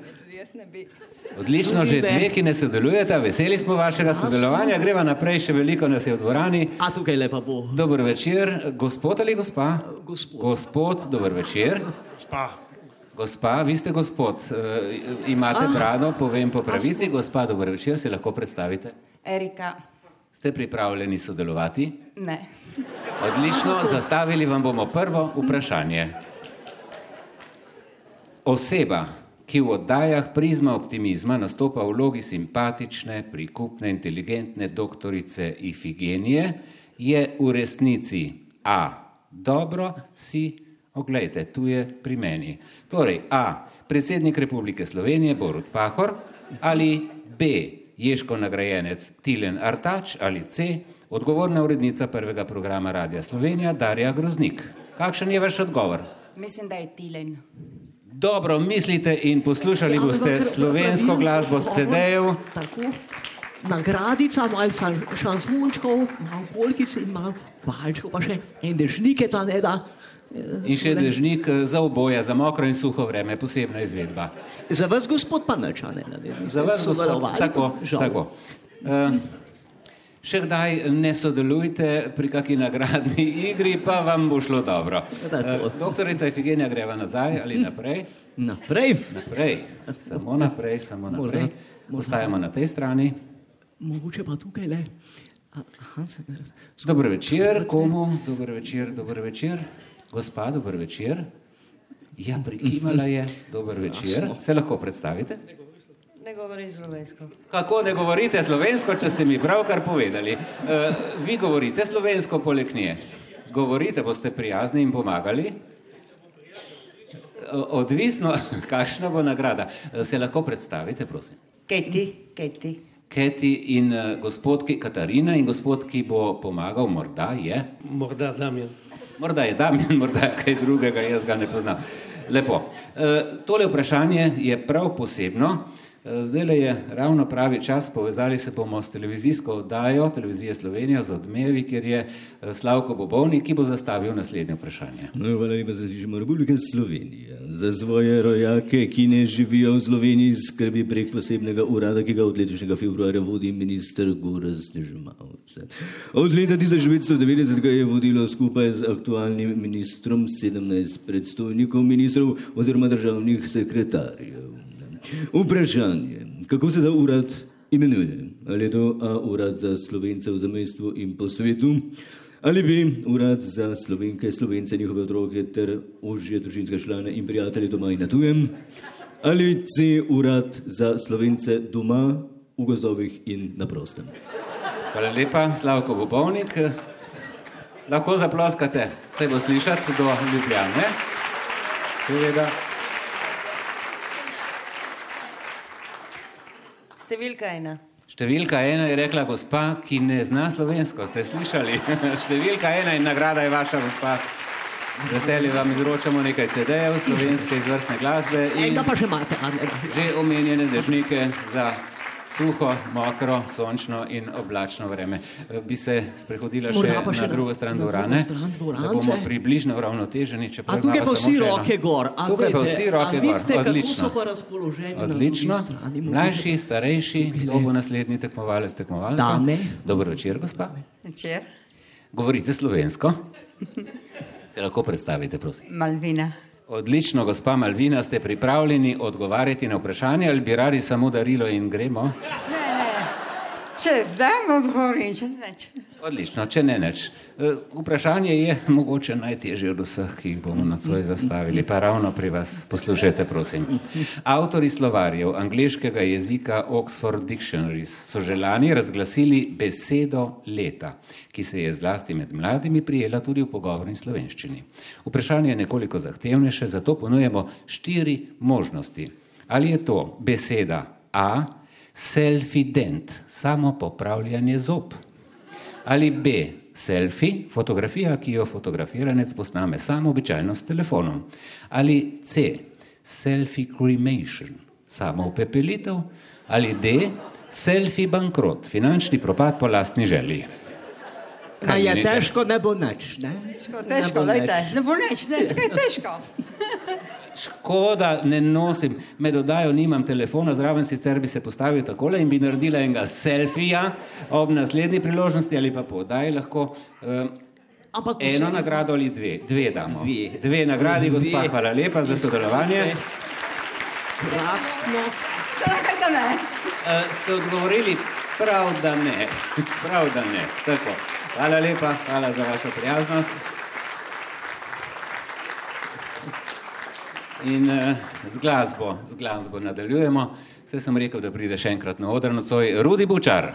Odlično, že Tudi ne. dve, ki ne sodelujete, veseli smo vašega sodelovanja, greva naprej, še veliko nas je v dvorani. A tukaj lepa bo. Dober večer, gospod ali gospa? Gospod. Gospod, dober večer. Gospa, Gospa, vi ste gospod, e, imate brado, povem po pravici. Gospa, dober večer, se lahko predstavite. Erika, Ste pripravljeni sodelovati? ne. Odlično, zastavili vam bomo prvo vprašanje. Oseba, ki v oddajah prizma optimizma nastopa v vlogi simpatične, prikupne, inteligentne doktorice Ifigenije, je v resnici A. Dobro, si oglejte, tu je pri meni. Torej, A. Predsednik Republike Slovenije Borut Pahor ali B. Ješko nagrajenec Tilen Artač ali C. Odgovorna urednica prvega programa Radia Slovenija Darja Groznik. Kakšen je vaš odgovor? Mislim, da je Tilen. Dobro mislite in poslušali Ja, boste slovensko glasbo s CD-jev. Nagradica, malo šansmončkov, malo polkic in malo valčkov, pa še en dežnike ta ne da. Eh, In še dežnik eh, za oboje, za mokro in suho vreme, posebna izvedba. Za vas, gospod, pa nič, a ne, ne, ne, Za vas, gospod, sodelovali, tako, žal. tako. Uh, še kdaj ne sodelujte pri kakšni nagradni igri, pa vam bo šlo dobro. Tako. Uh, doktorica Efigenija greva nazaj ali naprej? Naprej. Naprej, samo naprej, samo naprej. Ostajamo na tej strani. Mogoče pa tukaj le. A- Aha, se, Dober večer, komu? Dober večer, dober večer. Gospa, dober večer. Ja, prikimala je. Dober večer. Se lahko predstavite? Ne govori slovensko. Kako ne govorite slovensko, če ste mi pravkar povedali? Uh, vi govorite slovensko poleg nje. Govorite, boste prijazni in pomagali? O- Odvisno, kakšna bo nagrada. Eh, Se lahko predstavite, prosim. Keti, Keti. Keti in gospod, ki, Katarina in gospod, ki bo pomagal, morda je. Morda Damjan. Morda je Damjan, morda je kaj drugega, jaz ga ne poznam. Lepo. E, tole vprašanje je prav posebno. Zdaj je ravno pravi čas, povezali se bomo s televizijsko oddajo Televizije Slovenija z odmevi, kjer je e, Slavko Bobovnik, ki bo zastavil naslednje vprašanje. No, hvala lepa za Združeno Republiko Slovenijo. Za svoje rojake, ki ne živijo v Sloveniji, skrbi prek posebnega urada, ki ga od letošnjega februarja vodi minister Goraz Žmalce. Od leta 1990 ga je vodilo skupaj z aktualnim ministrom 17 predstojnikov ministrov oziroma državnih sekretarjev. Vprašanje, kako se ta urad imenuje? Ali je to A urad za slovence v zamestvu in po svetu? Ali bi urad za slovenke, slovence, njihove otroke ter ožje družinske člane in prijatelje doma in na tujem? Ali C urad za slovence doma, v gozdovih in na prostem? Hvala lepa, Slavko Bobovnik. Lahko zaploskate, se bo slišati do Ljubljane. Seveda. Številka ena. Številka ena je rekla gospa, ki ne zna slovensko. Ste slišali? Številka ena in nagrada je vaša gospa. Z Veselje vam izročamo nekaj CD-jev slovenske izvrstne glasbe in Enega pa še imate, a ne. že omenjene dežnike za suho, mokro, sončno in oblačno vreme. Eh, Bi se sprehodila še, Morda pa še na drugo stran dvorane, stran da dvorance. bomo približno uravnoteženi. A tukaj pa vsi še roke gor. A Tukaj pa vsi roke a gor. vidite, Odlično. so pa razpoloženi Odlično. strani? Mlajši, starejši, kdo bo naslednji tekmovalec, tekmovalka? Dame. Dobro večer, gospa. Večer. Govorite slovensko? Se lahko predstavite, prosim. Malvina. Odlično, gospa Malvina, ste pripravljeni odgovarjati na vprašanje ali bi radi samo darilo in gremo? Ne. Če zdaj odgovorim, če neč. Odlično, če ne neč. E, Vprašanje je mogoče najtežje od vseh, ki jih bomo nocoj zastavili, pa ravno pri vas. Poslušajte, prosim. Avtori slovarjev angliškega jezika Oxford Dictionaries so že lani razglasili besedo leta, ki se je zlasti med mladimi prijela tudi v pogovorni slovenščini. Vprašanje je nekoliko zahtevnejše, zato ponujemo štiri možnosti. Ali je to beseda A, selfident, samo popravljanje zob? Ali B, selfie, fotografija, ki jo fotografiranec posname samo običajno s telefonom. Ali C, selfie cremation, samo upepelitev. Ali D, selfie bankrot, finančni propad po lastni želji. Kaj je menite? težko, ne bo nič. Ne? Težko, Ne težko, bo nič. Ne bo neč, ne, zakaj je težko? Škoda, ne nosim, med oddajo nimam telefona, zraven sicer bi se postavil takole in bi naredila enega selfija ob naslednji priložnosti ali pa po oddaji lahko. Um, Ampak Eno vse- nagrado ali dve? Dve damo. Dve. Dve nagradi, gospa, Dve. hvala lepa za sodelovanje. Krasno. Zakaj da ne? Uh, ste odgovorili prav, da ne. Prav, da ne. Tako. Hvala lepa, hvala za vašo prijaznost. In uh, z glasbo, z glasbo nadaljujemo. Vse sem rekel, da pride še enkrat na oder nocoj Rudi Bučar.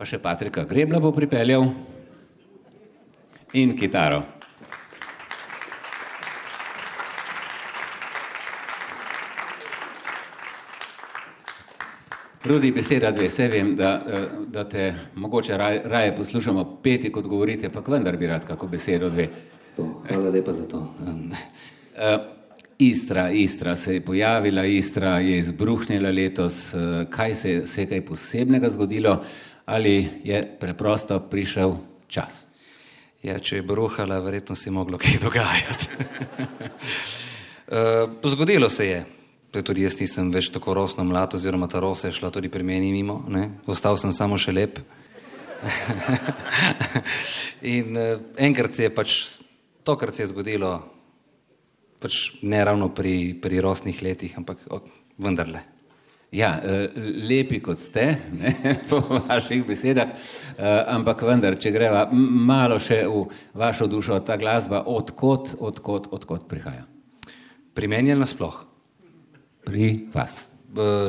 Pa še Patrika Grebla bo pripeljal in kitaro. Rudi, beseda dve, vse vem, da, eh, da te mogoče raje, raje poslušamo peti, kot govorite, pa vendar bi rad kako besedo dve. Hvala lepa za to. Um, Istra, Istra se je pojavila, Istra je izbruhnila letos. Uh, kaj se se je kaj posebnega zgodilo ali je preprosto prišel čas? ja, če je bruhala, verjetno se je moglo kaj dogajati. zgodilo se je. To tudi jaz nisem več tako rosno mlad, oziroma ta rosa je šla tudi pri meni mimo. Ne? Ostal sem samo še lep. In uh, enkrat se je pač, to, kar se je zgodilo, pač ne ravno pri, pri rosnih letih, ampak o, vendarle. Ja, eh, lepi kot ste, ne, po vaših besedah, eh, ampak vendar, če greva malo še v vašo dušo, ta glasba, odkot, odkot, odkot prihaja? Pri meni je nasploh. Pri vas.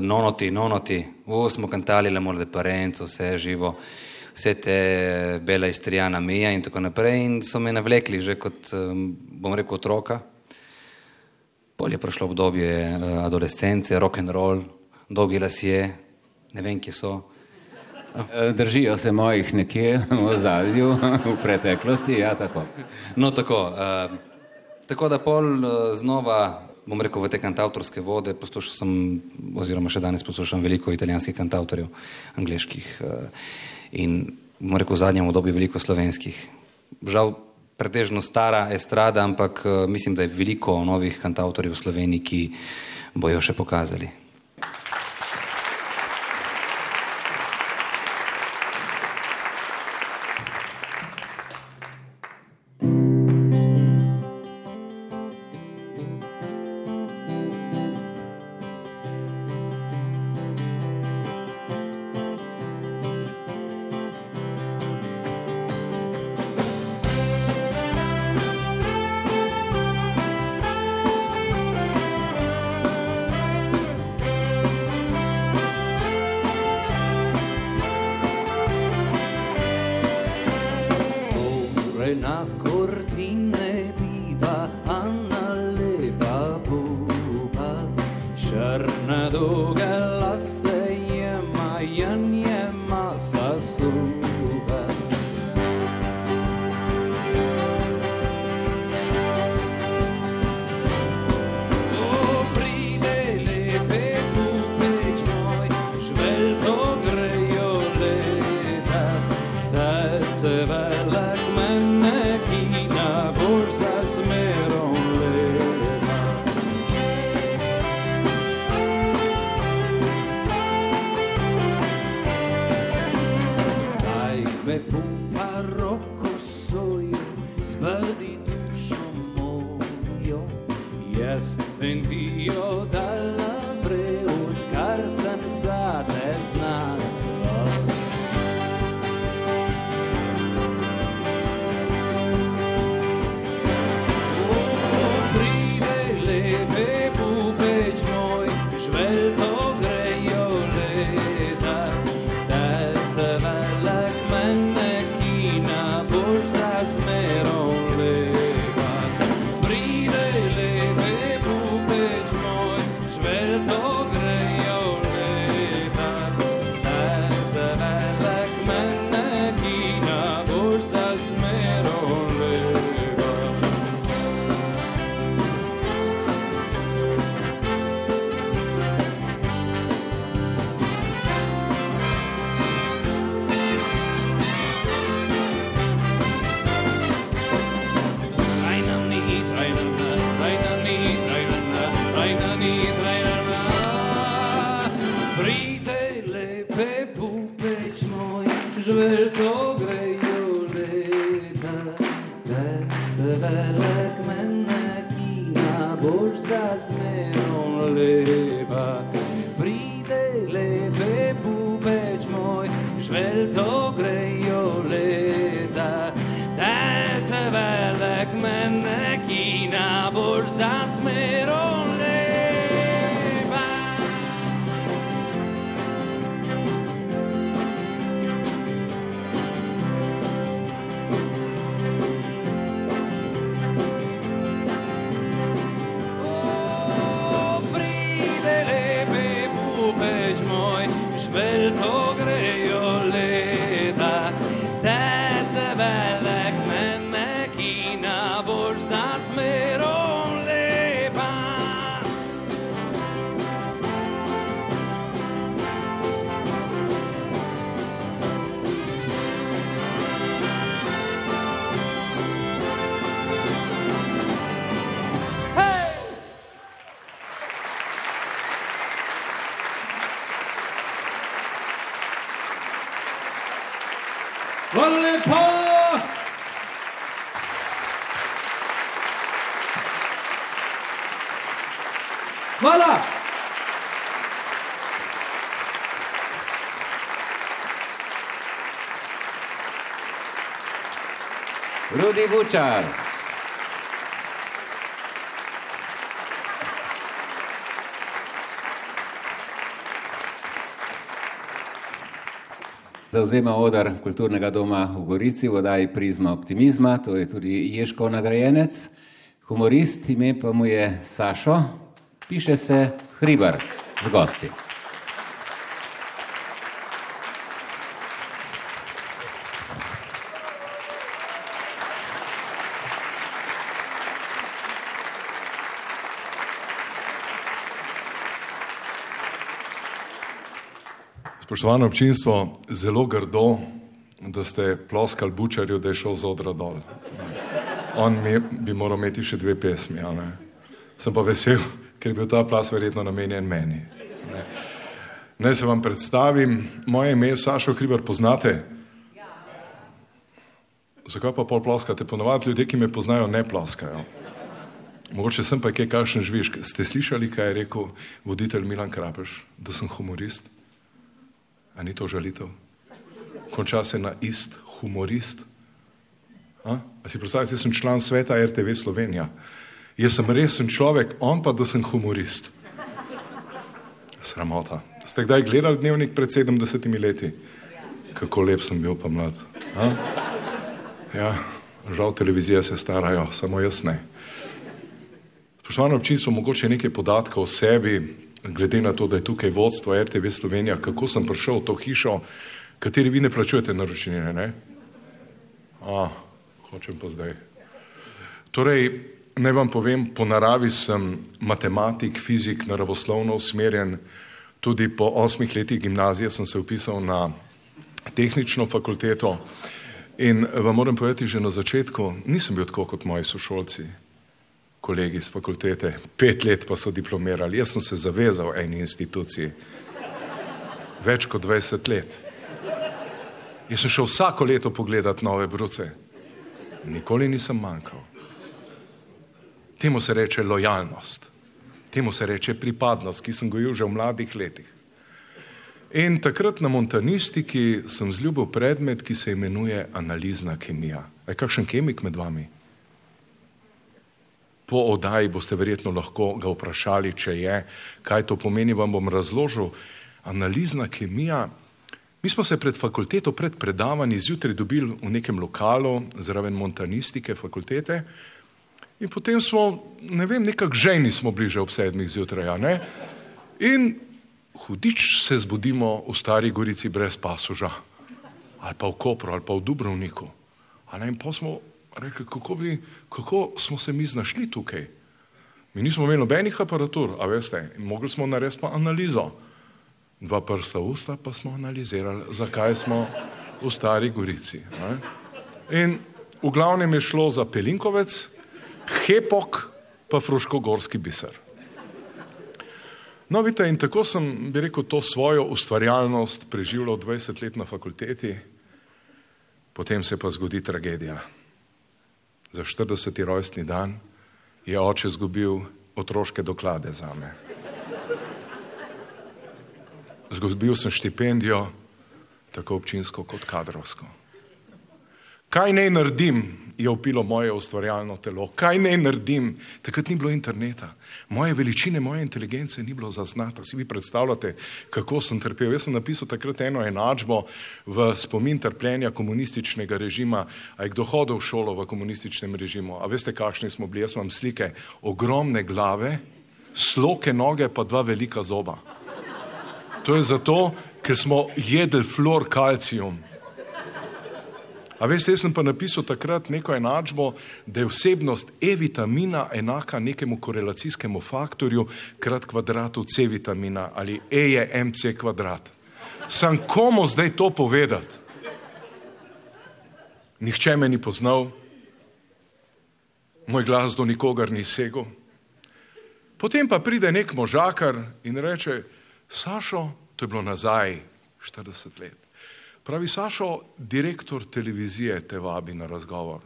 Nonoti, nonoti, o, smo kantali l'amor de parenco, vse živo, vse te bela istrijana mija in tako naprej in so me navlekli že kot, bom rekel, otroka. Pol je prišlo obdobje eh, adolescence, rock and roll, dolgi lasje, ne vem, kje so. Eh, Držijo se mojih nekje v zadju, v preteklosti, ja, tako. No, tako. Tako da pol uh, znova, bom rekel, v te kantautorske vode poslušal sem, oziroma še danes poslušam veliko italijanskih kantautorjev, angliških uh, in, bom rekel, v zadnjem obdobju veliko slovenskih. Žal, pretežno stara estrada, ampak uh, mislim, da je veliko novih kantautorjev v Sloveniji, ki bojo še pokazali. Rudi Bučar. Zauzema odar kulturnega doma v Gorici v oddaji Prizma optimizma, to je tudi Ježkov nagrajenec, humorist, ime pa mu je Sašo, piše se Hribar z gosti. Spoštovano občinstvo, zelo grdo, da ste ploskali bučarju, da je šel z odra dol. On mi, bi moral imeti še dve pesmi. a Ne? Sem pa vesel, ker je bil ta plas verjetno namenjen meni. Ne? Naj se vam predstavim, moje ime je Sašo Hribar, poznate? Zakaj pa pol ploskate? Ponovadi ljudje, ki me poznajo, ne ploskajo. Mogoče sem pa kaj kakšen žvižk. Ste slišali, kaj je rekel voditelj Milan Krapeš, da sem humorist? A ni to žalitev? Konča se na ist, humorist. A, A si predstavljate, jaz sem član sveta RTV Slovenija. Jaz sem resen človek, on pa, da sem humorist. Sramota. Ste kdaj gledali dnevnik pred 70 leti? Kako lep sem bil pa mlad. A? Ja, žal televizije se starajo, samo jaz ne. Spoštovano občinstvo, mogoče nekaj podatkov o sebi, glede na to, da je tukaj vodstvo RTV Slovenija, kako sem prišel v to hišo, kateri vi ne plačujete naročnine, ne? A, hočem pa zdaj. Torej, naj vam povem, po naravi sem matematik, fizik, naravoslovno usmerjen, tudi po osmih letih gimnazije sem se upisal na tehnično fakulteto in vam moram povedati že na začetku, nisem bil tako kot moji sošolci, kolegi iz fakultete, pet let pa so diplomirali, jaz sem se zavezal eni instituciji, več kot 20 let. Jaz sem šel vsako leto pogledat nove bruce. Nikoli nisem manjkal. Temu se reče lojalnost, temu se reče pripadnost, ki sem gojil že v mladih letih. In takrat na montanistiki sem zljubil predmet, ki se imenuje analizna kemija. Je kakšen kemik med vami? Po oddaji boste verjetno lahko ga vprašali, če je, kaj to pomeni, vam bom razložil. Analizna kemija. Mi smo se pred fakulteto, pred predavanji zjutraj dobili v nekem lokalu zraven montanistike fakultete in potem smo, ne vem, nekako žejni smo bliže ob sedmih zjutraj, a ne? In hudič se zbudimo v Stari Gorici brez pasuža, ali pa v Kopru, ali pa v Dubrovniku. A ne, in pa smo rekli, kako, bi, kako smo se mi znašli tukaj. Mi nismo imeli nobenih aparatur, a veste, mogli smo narediti pa analizo. Dva prsta usta pa smo analizirali, zakaj smo v Stari Gorici. Ne? In v glavnem je šlo za Pelinkovec, Hepok pa Fruškogorski biser. No, vidite, in tako sem, bi rekel, to svojo ustvarjalnost preživljal 20 let na fakulteti, potem se pa zgodi tragedija. Za 40. rojstni dan je oče zgubil otroške doklade za me. Zgubil sem štipendijo, tako občinsko kot kadrovsko. Kaj naj naredim, je upilo moje ustvarjalno telo. Kaj naj naredim? Takrat ni bilo interneta. Moje veličine, moje inteligence ni bilo zaznata. Si vi predstavljate, kako sem trpel? Jaz sem napisal takrat eno enačbo v spomin trpljenja komunističnega režima. A je kdo hodil v šolo v komunističnem režimu? A veste, kakšni smo bili? Jaz imam slike ogromne glave, sloke noge, pa dva velika zoba. To je zato, ker smo jedli fluor kalcijum. A veste, jaz sem pa napisal takrat neko enačbo, da je vsebnost E-vitamina enaka nekemu korelacijskemu faktorju krat kvadratu C-vitamina ali E je MC kvadrat. Sam komu zdaj to povedati? Nihče me ni poznal, moj glas do nikogar ni segel. Potem pa pride nek možakar in reče, Sašo, to je bilo nazaj 40 let. Pravi Sašo, direktor televizije te vabi na razgovor.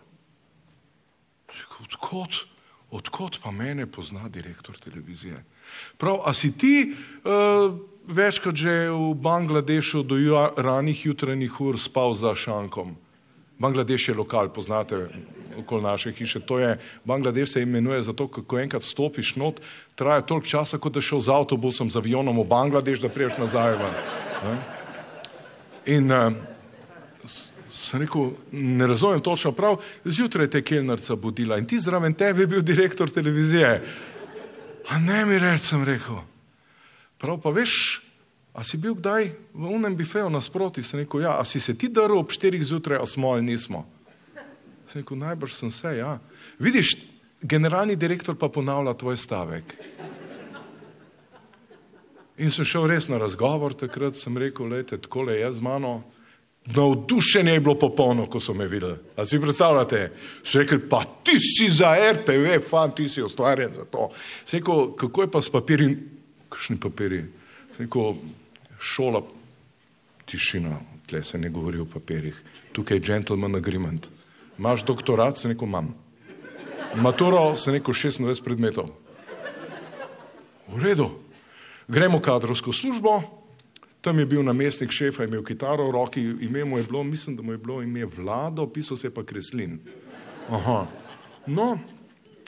Odkot, odkot pa mene pozna direktor televizije? Prav, a si ti uh, večkrat že v Bangladešu do ju, ranih jutranjih ur spal za šankom? Bangladeš je lokal, poznate okoli naše hiše. To je, Bangladeš se imenuje zato, ko enkrat stopiš not, traja toliko časa, kot da šel z avtobusom, z avionom v Bangladeš, da priješ nazaj ven. Ne? In uh, sem rekel, ne razumem točno prav, zjutraj te kelnarca budila in ti zraven tebe je bil direktor televizije. A ne mi reč, sem rekel. Prav pa veš, a si bil kdaj v unem bifeju nasproti? Sem rekel, ja, a si se ti daril ob štirih zjutraj, a smo ali nismo? Sem rekel, najbrž sem se, ja. Vidiš, generalni direktor pa ponavlja tvoj stavek. In sem šel res na razgovor, takrat sem rekel, lejte, takole je z mano. Navdušenje je bilo popolno, ko so me videli. A si predstavljate? So rekli, pa ti si za RTV, fan, ti si ustvarjen za to. Sem rekel, kako je pa s papirji? Kakšni papirji? Sem rekel, šola, tišina, tle se ne govori o papirjih. Tukaj je gentleman agreement. Imaš doktorat? Sem rekel, imam. Maturo, sem rekel, 26 predmetov. V redu. Gremo v kadrovsko službo, tam je bil namestnik šefa, imel kitaro v roki, ime mu je bilo, mislim, da mu je bilo ime Vlado, pisal se je pa Kreslin. Aha. No,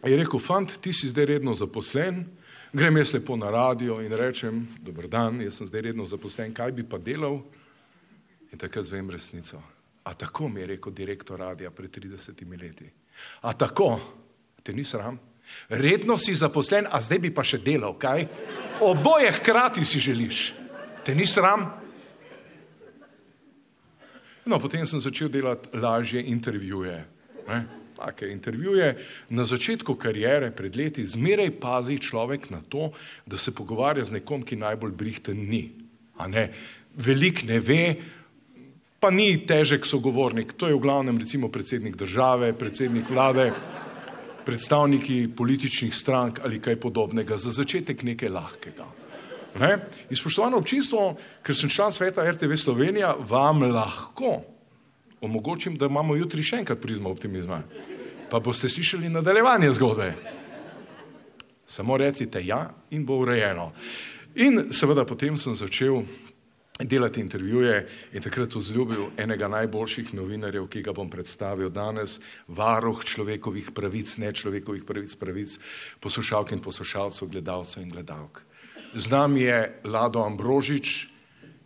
je rekel, fant, ti si zdaj redno zaposlen, grem jaz lepo na radio in rečem, dober dan, jaz sem zdaj redno zaposlen, kaj bi pa delal? In takrat zvem resnico. A tako mi je rekel direktor radia pred 30 leti. A tako, te ni sram? Redno si zaposlen, a zdaj bi pa še delal, kaj? Oboje hkrati si želiš. Te ni sram? No, potem sem začel delati lažje intervjuje. Ne? Take intervjuje. Na začetku karijere, pred leti, zmeraj pazi človek na to, da se pogovarja z nekom, ki najbolj brihten ni. A ne? Velik ne ve, pa ni težek sogovornik. To je v glavnem recimo predsednik države, predsednik vlade predstavniki političnih strank ali kaj podobnega, za začetek nekaj lahkega. Ne? In spoštovano občinstvo, ker sem član sveta RTV Slovenija, vam lahko omogočim, da imamo jutri še enkrat prizmo optimizma. Pa boste slišali nadaljevanje zgodbe. Samo recite ja in bo urejeno. In seveda potem sem začel delati intervjuje in takrat vzljubil enega najboljših novinarjev, ki ga bom predstavil danes, varuh človekovih pravic, ne človekovih pravic, pravic poslušalk in poslušalcev, gledalcev in gledalk. Z nami je Lado Ambrožič,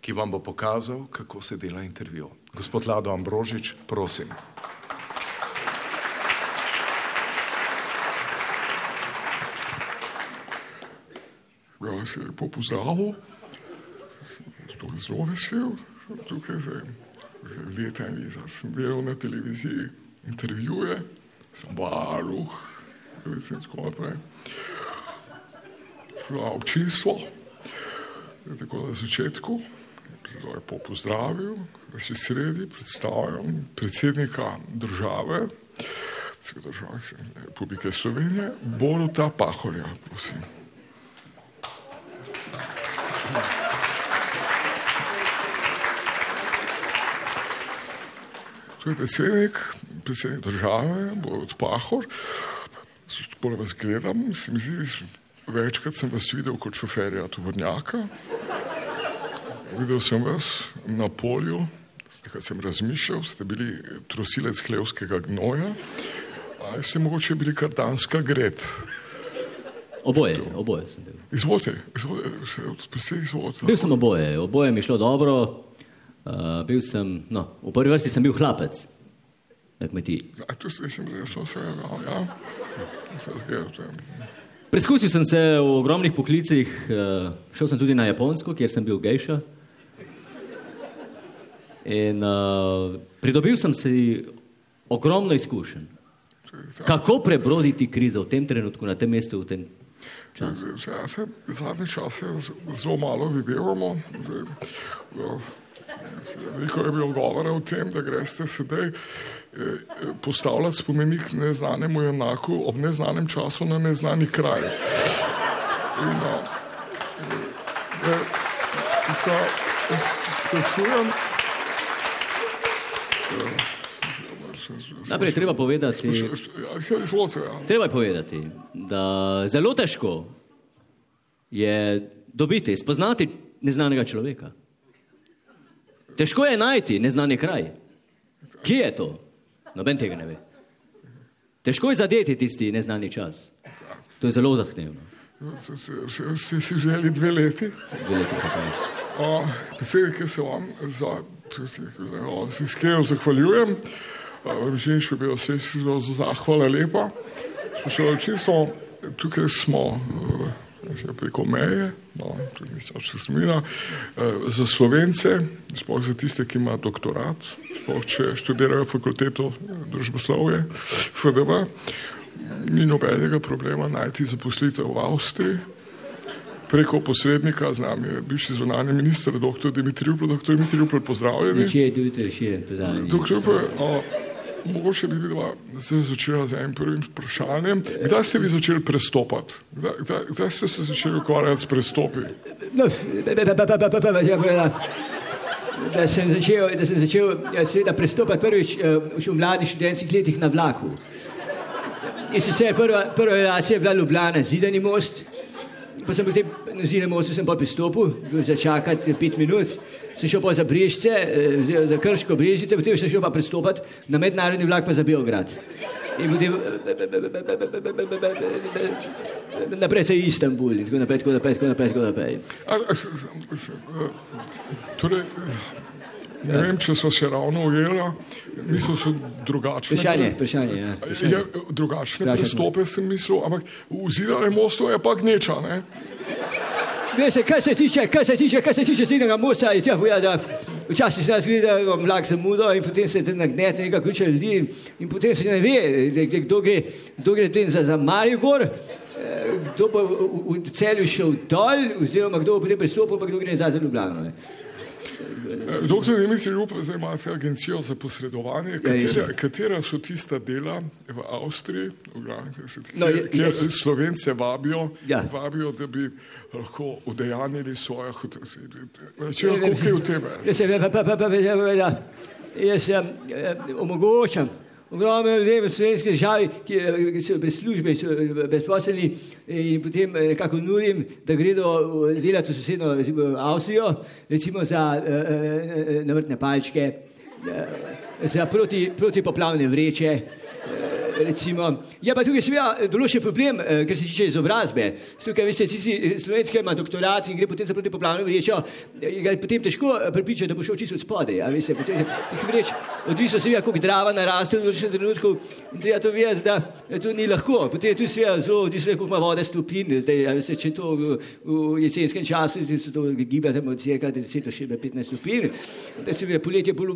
ki vam bo pokazal, kako se dela intervju. Gospod Lado Ambrožič, prosim. Ja, se lepo pozdravil. Je zelo vesel, tukaj zdaj. Že leta in leta sem delal na televiziji, intervjuje, sem varuh, in tako naprej. Šla občinstvo, tako na začetku, zelo lepo pozdravil, da si sredi predstavljam predsednika države, države Republike Slovenije, Boruta Pahorja, prosim. To je predsednik, predsednik države, Borut Pahor. Bolj vas gledam, se mi zdi, večkrat sem vas videl kot šoferja tovornjaka. Videl sem vas na polju, takrat sem razmišljal, ste bili trosilec hlevskega gnoja, ali ste mogoče bili kar danska gred. Oboje, oboje sem bil. Izvolite, izvolite, se izvolite. Bil sem oboje, oboje mi šlo dobro. Uh, bil sem, no, v prvi vrsti sem bil hlapec na kmetiji. A tu se sem zdaj so se, ja, se zgledate. Preskusil sem se v ogromnih poklicih, uh, šel sem tudi na Japonsko, kjer sem bil gejša. In uh, pridobil sem si ogromno izkušenj. Kako prebroditi krizo v tem trenutku, na tem mestu, v tem času? Se zadnje čase zelo malo videvamo. Zdaj, uh, Veliko je bilo govora o tem, da greste sedaj eh, postavljati spomenik neznanemu enaku ob neznanem času na neznani kraj. In, a, e, sa, sprašujem, Najprej treba povedati, treba je povedati, da zelo težko je dobiti, spoznati neznanega človeka. Težko je najti neznani kraj. Kje je to? Noben tega ne ve. Težko je zadeti tisti neznani čas. To je zelo zahtevno. ste si vzeli dve leti. Dve leti, kako je. Predsednik, jaz se vam za, se iskreno zahvaljujem. Še bi vas zelo zahvala lepa. Spoštovali smo, tukaj smo uh, preko meje, no, tudi še smila, uh, za slovence, sploh za tiste, ki imajo doktorat, sploh če študirajo fakulteto družboslovje, FDV, ni nobenega problema najti zaposlitev v Avstriji. Preko posrednika z nami je bivši zunani minister, dr. Dimitrij Upel, dr. Dimitrij Upel, pozdravljeni. Še je tudi, še je pozdravljeni. Doktor Upel, mogoče bi videla, da se je začela z enim prvim vprašanjem. Kdaj ste vi začeli prestopati? Kdaj, kdaj, kdaj ste se začeli ukvarjati s prestopi? No, da sem začel, da sem začel ja, seveda prestopati prvič uh, v mladih študentskih letih na vlaku. In sicer prva, prva relacija je bila Ljubljana, zidani most. Pa sem potem na zidani mostu sem pa pristopil, začakati pet minut, sem šel pa za Brežice, eh, za Krško Brežice, potem sem šel pa pristopati na mednarodni vlak pa za Beograd. In potem naprej se Istanbul in tako naprej, tako naprej, tako naprej, tako naprej. A, a, s- s- s- Torej, ne vem, če smo se ravno ujela, niso so drugačne. Vprašanje, vprašanje, ja, vprašanje. Je, drugačne Vprašanje. prestope sem mislil, ampak v zidane mostu je pa gneča, ne? Veste, kar se tiče, kar se tiče, kar se tiče sednega mosta, je treba povedati, da včasih se nas vidi, da je vlak zamudo in potem se tam nagnete nekaj kuče ljudi in, in potem se ne ve, zdaj, kdo gre, kdo gre potem za, za Maribor, eh, kdo bo v, v, v celju šel dol, oziroma kdo bo potem pristopil, pa kdo gre nazaj za Ljubljano. Ne. Doktor Dimitri Rup, zdaj imate agencijo za posredovanje. Ja, Katera, katera so tista dela v Avstriji, kjer, se- No, je- kjer jaz- slovence vabijo, Ja. vabijo, da bi lahko udejanili svoje hote. Če koliko je v tebe? Ja, se, pa, pa, pa, pa, pa, pa, jaz um, omogočam ogromno ljudem v slovenski državi, ki, eh, ki so brez službe, so eh, brezposelni in potem eh, nekako nudim, da gredo eh, delati v sosedno recimo, Avstrijo, recimo za uh, navrtne palčke, uh, za proti, protipoplavne vreče. Eh, Recimo. Je pa tukaj seveda določen problem, eh, kar se tiče izobrazbe. Tukaj, veste, tisti slovenski ima doktorat in gre potem za protipoplavno vrečo, eh, ga je potem težko eh, prepričati, da bo šel čisto od spodaj. Veste, potem vreč, odvisno seveda, koliko drava naraste v določenem trenutku in treba to vedeti, da eh, to ni lahko. Potem je tu seveda zelo odvisno, koliko ima vode stopinj. Zdaj, veste, če to v, v jesenskem času se to giba tam od cirka 10 do 15 stopinj, da se je poletje bolj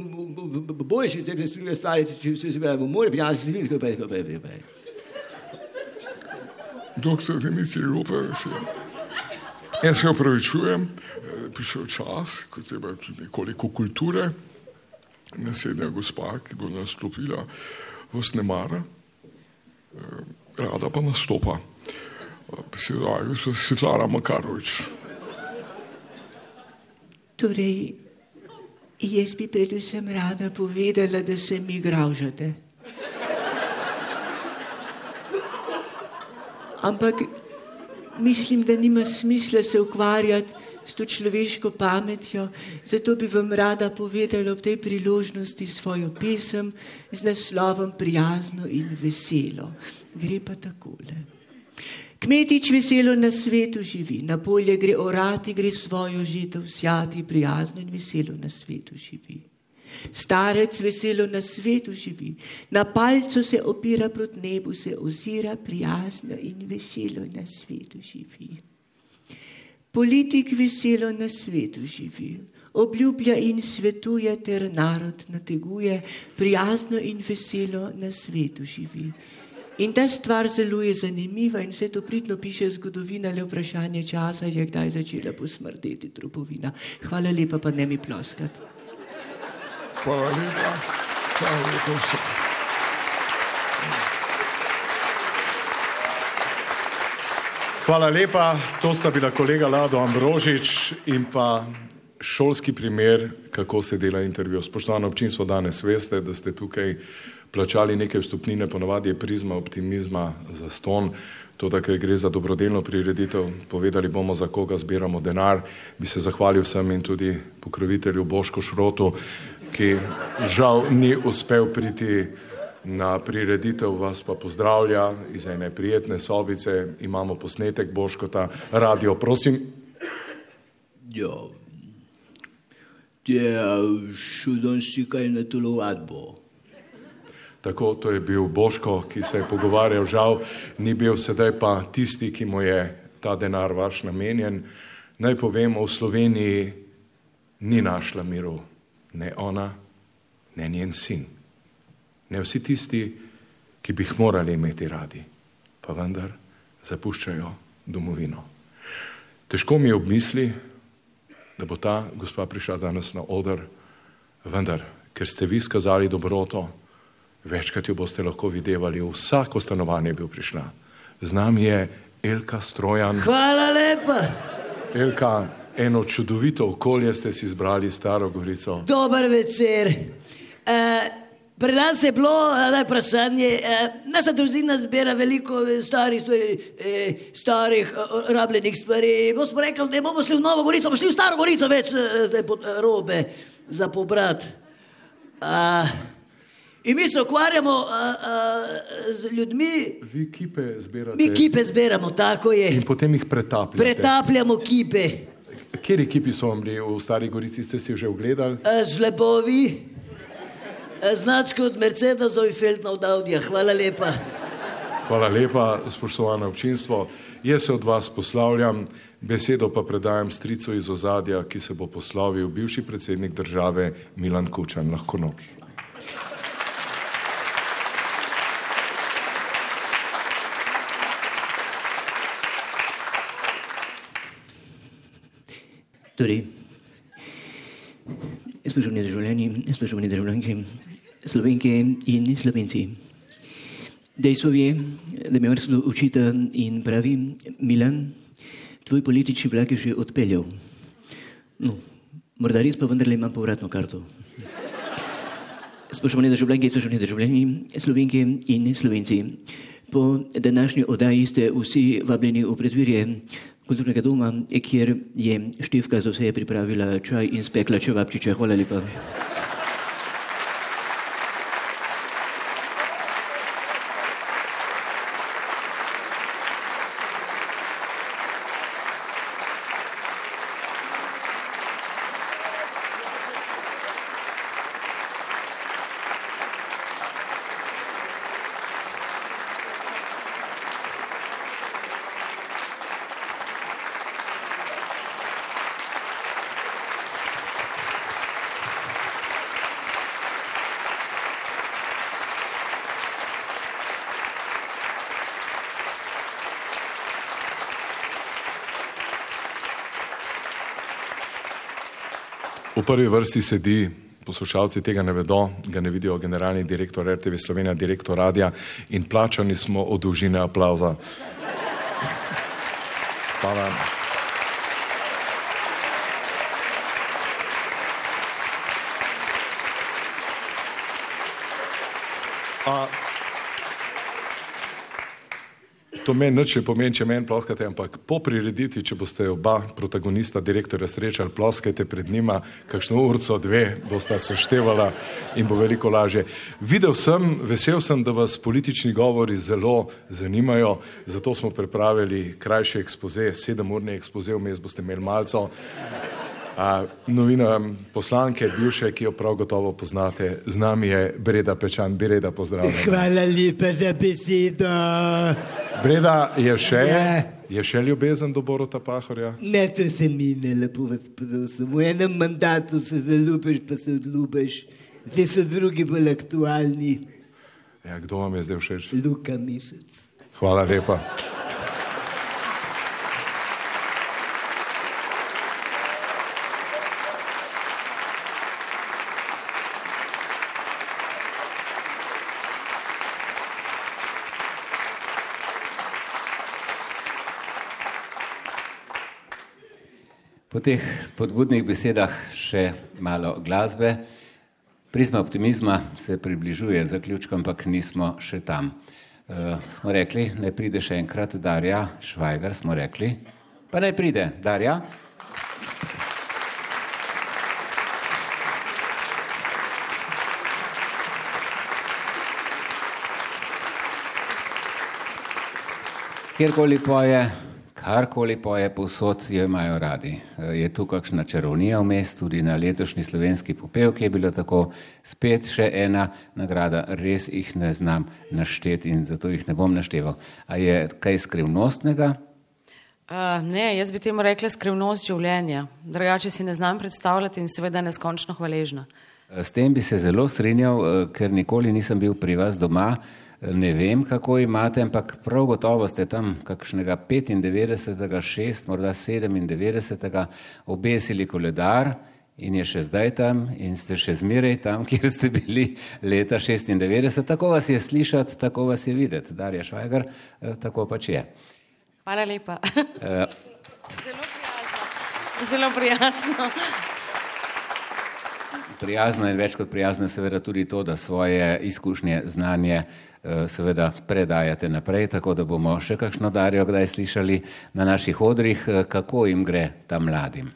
boljše, zdaj se druge stvari, če se seveda v morje, pijanski zvit, pa je, pa je, pa je, pa je. Doktor Dimitrij Rupel, jaz se opravičujem, eh, prišel čas, ko treba tudi nekoliko kulture. Naslednja gospa, ki bo nastopila, vas ne mara, eh, rada pa nastopa. Besedo daje gospa Svetlana Makarovič. Torej, jaz bi predvsem rada povedala, da se mi graužate. Ampak mislim, da nima smisla se ukvarjati s to človeško pametjo, zato bi vam rada povedala ob tej priložnosti svojo pesem z naslovom Prijazno in veselo. Gre pa takole. Kmetič veselo na svetu živi, na polje gre orati, gre svojo žitev sjati, prijazno in veselo na svetu živi. Starec veselo na svetu živi, na palcu se opira proti nebu, se ozira prijazno in veselo na svetu živi. Politik veselo na svetu živi, obljublja in svetuje ter narod nateguje, prijazno in veselo na svetu živi. In ta stvar zelo je zanimiva in vse to pridno piše zgodovina, le vprašanje časa je, kdaj začela posmrdeti trupovina. Hvala lepa, pa ne mi ploskati. Hvala lepa. Hvala lepa vsem. Hvala lepa. To sta bila kolega Lado Ambrožič in pa šolski primer, kako se dela intervju. Spoštovano občinstvo, danes veste, da ste tukaj plačali neke vstopnine, ponovadi je prizma optimizma za ston. To, da ker gre za dobrodelno prireditev, povedali bomo, za koga zbiramo denar. Bi se zahvalil vsem in tudi pokrovitelju Boško Šrotu, ki žal ni uspel priti na prireditev, vas pa pozdravlja iz ene prijetne sobice. Imamo posnetek Boškota, radio, prosim. Ja. Danes si kaj na telovadbo. Tako, to je bil Boško, ki se je pogovarjal, žal ni bil sedaj pa tisti, ki mu je ta denar vaš namenjen. Naj povemo, v Sloveniji ni našla miru, ne ona, ne njen sin, ne vsi tisti, ki bi jih morali imeti radi, pa vendar zapuščajo domovino. Težko mi je obmisli, da bo ta gospa prišla danes na oder, vendar, ker ste vi skazali dobroto, večkrat jo boste lahko videvali, v vsako stanovanje bi prišla. Z nami je Elka Strojan. Hvala lepa. Elka, eno čudovito okolje ste si izbrali, Staro Gorico. Dober večer. Uh, pri nas je bilo uh, vprašanje, uh, naša družina zbira veliko eh, starih stvari, eh, starih uh, rabljenih stvari. Bo smo rekli, da bomo šli v Novo Gorico, bomo šli v Staro Gorico več uh, te pot- eh, robe za pobrat. Uh, in mi se ukvarjamo uh, uh, z ljudmi, Vi kipe zbirate. mi kipe zbiramo, tako je. In potem jih pretapljate. Pretapljamo kipe. Kjeri kipi so vam bili v Stari Gorici, ste si že ogledali? Žlebovi, uh, značka od Mercedesov in Feldna od Audija. Hvala lepa. Hvala lepa, spoštovano občinstvo. Jaz se od vas poslavljam, besedo pa predajam stricu iz ozadja, ki se bo poslovil bivši predsednik države Milan Kučan. Lahko noč. Torej, spoštovani državljani, spoštovani državljanke, slovenke in slovenci. Dejstvo je, da me vrsto učita in pravi, Milan, tvoj politični vlak je že odpeljal. No, morda res pa vendarle imam povratno karto. Spoštovane državljanke, spoštovani državljani, slovenke in slovenci. Po današnji oddaji ste vsi vabljeni v predvirje kulturnega doma, kjer je Števka za vse pripravila čaj in spekla čevapčiče. Hvala lepa. Prvi vrsti sedi, poslušalci tega ne vedo, ga ne vidijo generalni direktor RTV Slovenija, direktor radia in plačani smo od dolžine aplauza. Hvala. To meni nič ne pomeni, če meni ploskate, ampak po prireditvi, če boste oba protagonista, direktorja srečali, ploskajte pred njima, kakšno urco, dve, bosta seštevala in bo veliko lažje. Videl sem, vesel sem, da vas politični govori zelo zanimajo, zato smo pripravili krajši ekspoze, sedemurni ekspoze, vmes boste imeli malco. A, novina poslanke, bivše, ki jo prav gotovo poznate, z nami je Breda Pečan, Breda, pozdravljen. Hvala lepa za besedo. Breda, je še, Ja. je še ljubezen do Borota Pahorja? Ne, to se mine, lepo vas prosim. V enem mandatu se zaljubiš, pa se odljubiš. Zdaj so drugi bolj aktualni. Ja, kdo vam je zdaj všeč? Luka Mesec. Hvala lepa. Po teh spodbudnih besedah še malo glasbe. Prizma optimizma se približuje zaključku, ampak nismo še tam. Uh, smo rekli, naj pride še enkrat Darja Švajgar, smo rekli. Pa naj pride, Darja. Kjerkoli poje, karkoli poje, povsod jo imajo radi. Eh, Je tu kakšna čarovnija vmes, tudi na letošnji slovenski popevki je bilo tako, spet še ena nagrada, res jih ne znam našteti in zato jih ne bom našteval. A je kaj skrivnostnega? Uh, ne, jaz bi temu rekla skrivnost življenja. Drugače si ne znam predstavljati in seveda neskončno hvaležna. Eh, S tem bi se zelo strinjal, eh, ker nikoli nisem bil pri vas doma. Eh, Ne vem, kako imate, ampak prav gotovo ste tam kakšnega 95., 6, morda 97. obesili koledar in je še zdaj tam in ste še zmeraj tam, kjer ste bili leta 96. Tako vas je slišati, tako vas je videti. Darja Švajgar, eh, tako pač je. Hvala lepa. Eh, Zelo prijazno. Prijazno in več kot prijazno je seveda tudi to, da svoje izkušnje, znanje seveda predajate naprej, tako da bomo še kakšno Darjo kdaj slišali na naših odrih, eh, kako jim gre tam mladim.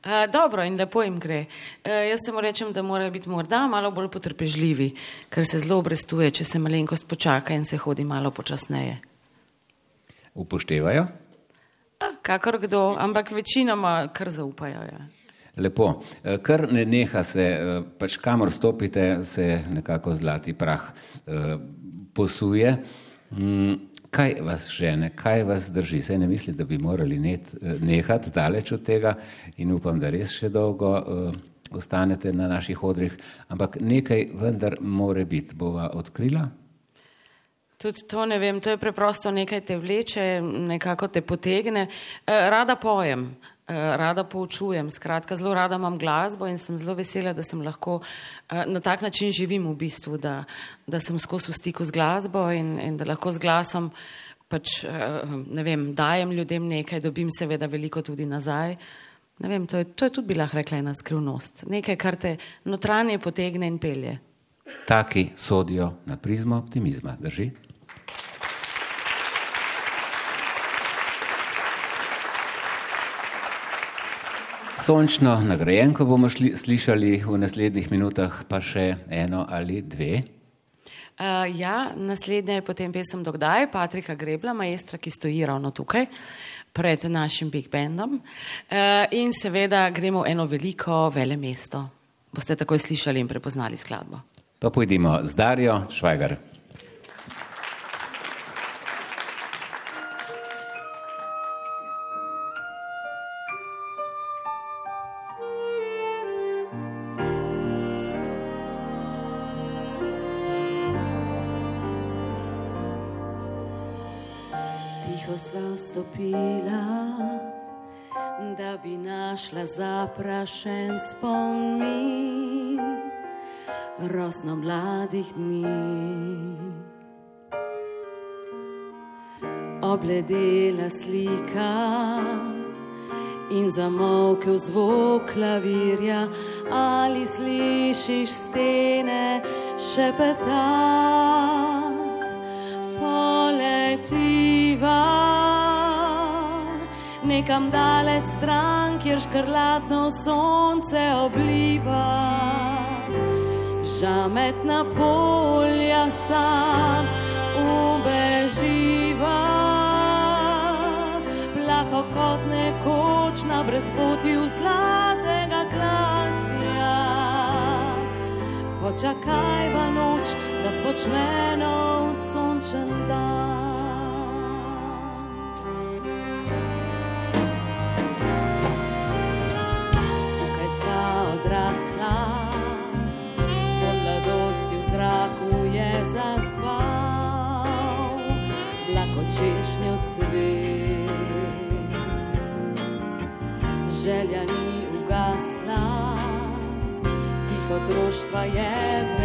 Uh, dobro in lepo jim gre. Uh, jaz samo rečem, da morajo biti morda malo bolj potrpežljivi, ker se zelo obrestuje, če se malenkost počaka in se hodi malo počasneje. Upoštevajo? A, kakor kdo, ampak večinoma kar zaupajo. Ja. Lepo. Eh, Kar ne neha se, eh, pač kamor stopite, se nekako zlati prah eh, posuje. Mm, Kaj vas žene, kaj vas drži? Saj ne mislim, da bi morali net, eh, nehati daleč od tega in upam, da res še dolgo ostanete na naših odrih, ampak nekaj vendar more biti. Bova odkrila? Tudi to ne vem, to je preprosto nekaj te vleče, nekako te potegne. Rada pojem, rada poučujem, skratka, zelo rada imam glasbo in sem zelo vesela, da sem lahko eh, na tak način živim v bistvu, da, da sem skozi v stiku z glasbo in, in da lahko z glasom pač, eh, ne vem, dajem ljudem nekaj, dobim seveda veliko tudi nazaj. Ne vem, to je, to je tudi bila rekla ena skrivnost. Nekaj, kar te notranje potegne in pelje. Taki sodijo na prizmo optimizma, drži? Sončno nagrajenko bomo šli, slišali v naslednjih minutah, pa še eno ali dve. Uh, ja, naslednja je potem pesem Dogdaj, Patrika Grebla, maestra, ki stoji ravno tukaj pred našim Big Bandom. Uh, in seveda gremo v eno veliko vele mesto. Boste takoj slišali in prepoznali skladbo. Pa pojdimo z Darjo Švajgar. Zaprašen spomin rosno mladih dni. Obledela slika in zamolkel zvok klavirja, ali slišiš stene šepetat, poletiva nekam daleč stran, kjer škrlatno sonce obliva. Žametna polja sam ubeživa, plaho kot nekoč na brezpotju zlatega klasja. Počakajva noč, da spočne nov sončen dan. Želja ni ugasla, tih otroštva je pred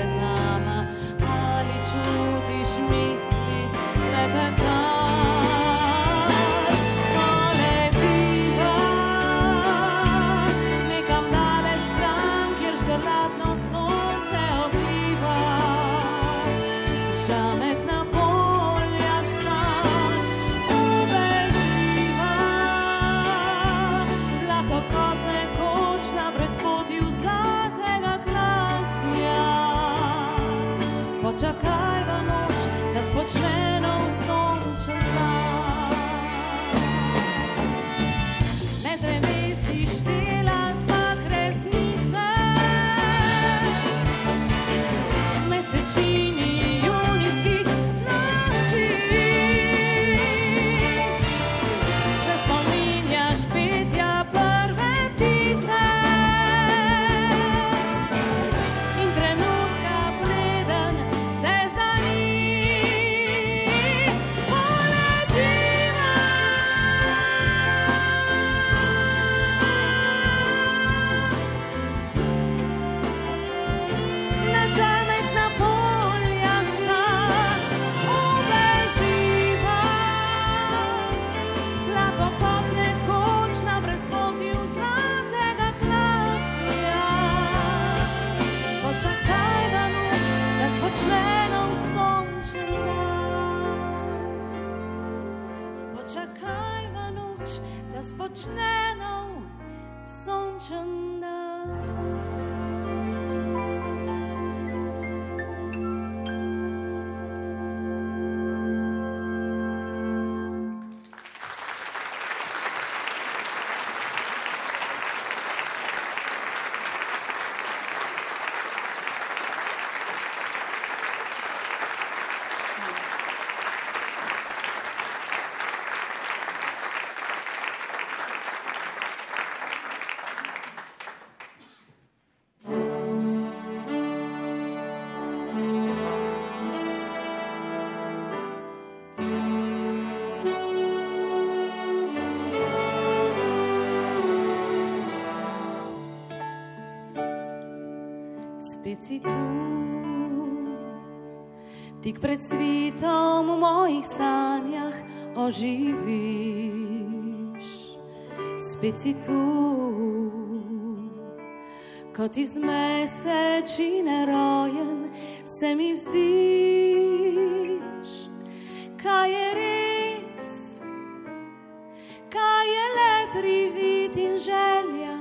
si tu. Tik pred svitom v mojih sanjah oživiš. Spet si tu, kot iz mesečine rojen, se mi zdiš, kaj je res, kaj je le privid in želja.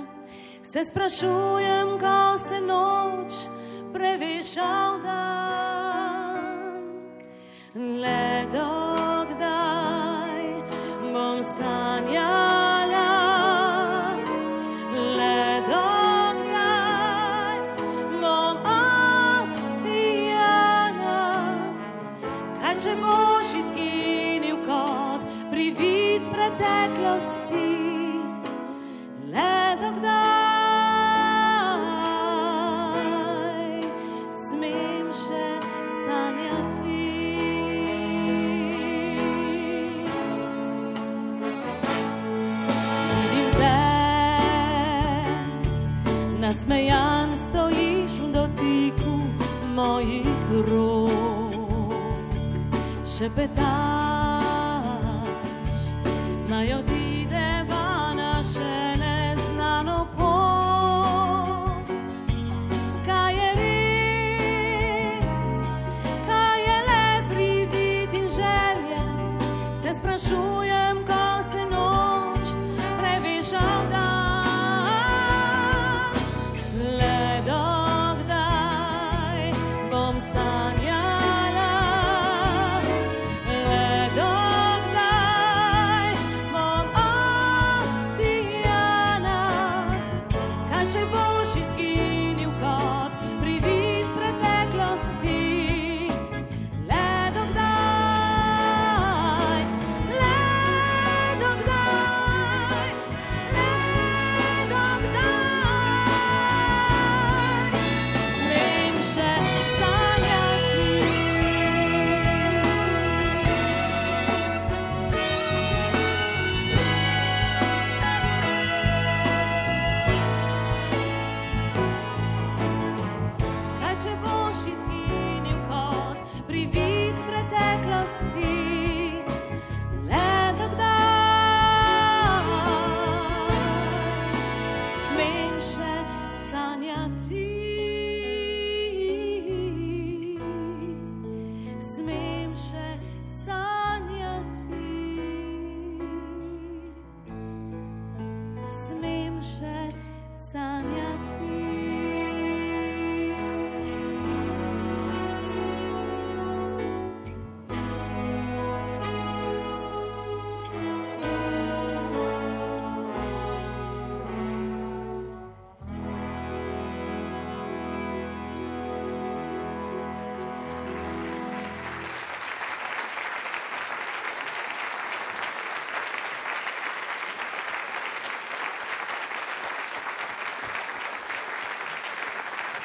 Se sprašujem, ko se noč preveša v dan. trepetar.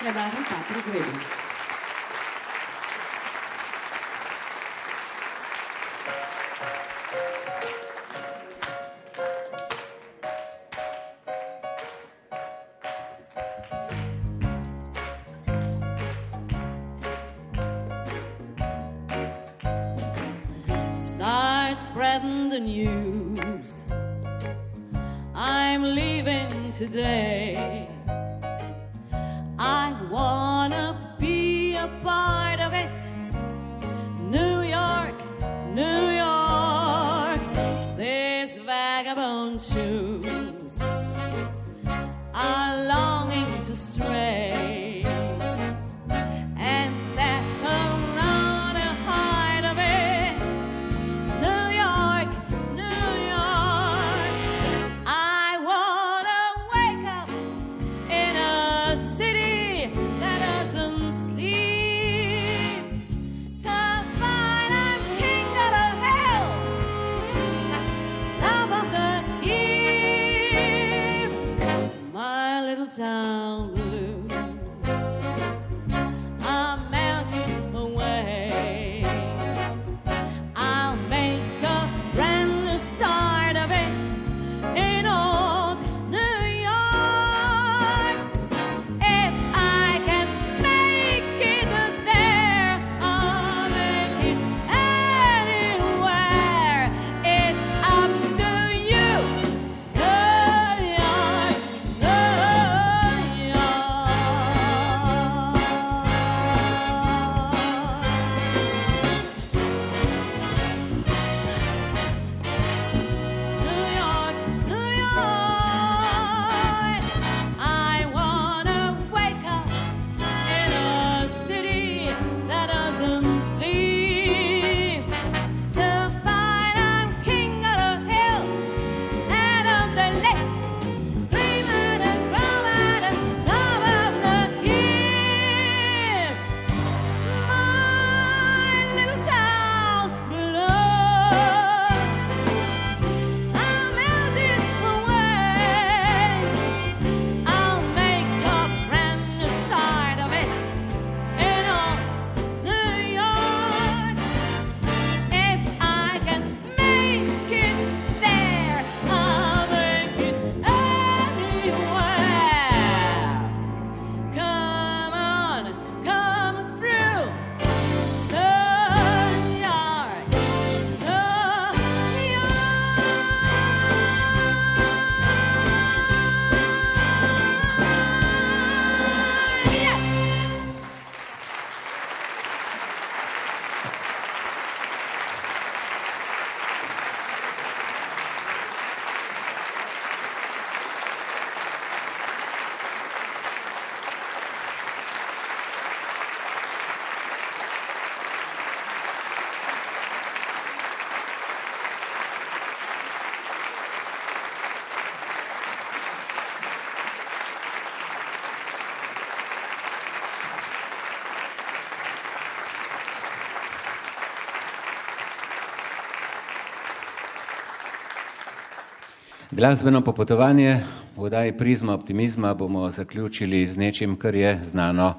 medalje tako izgleda. Glasbeno popotovanje v oddaji Prizma optimizma bomo zaključili z nečim, kar je znano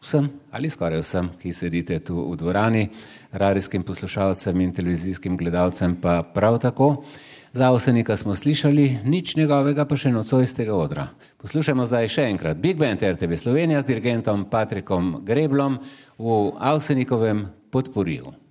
vsem ali skoraj vsem, ki sedite tu v dvorani, radijskim poslušalcem in televizijskim gledalcem pa prav tako. Za Avsenika smo slišali, nič njegovega pa še nocoj z tega odra. Poslušajmo zdaj še enkrat Big Band RTV Slovenija z dirigentom Patrikom Greblom v Avsenikovem podporiju.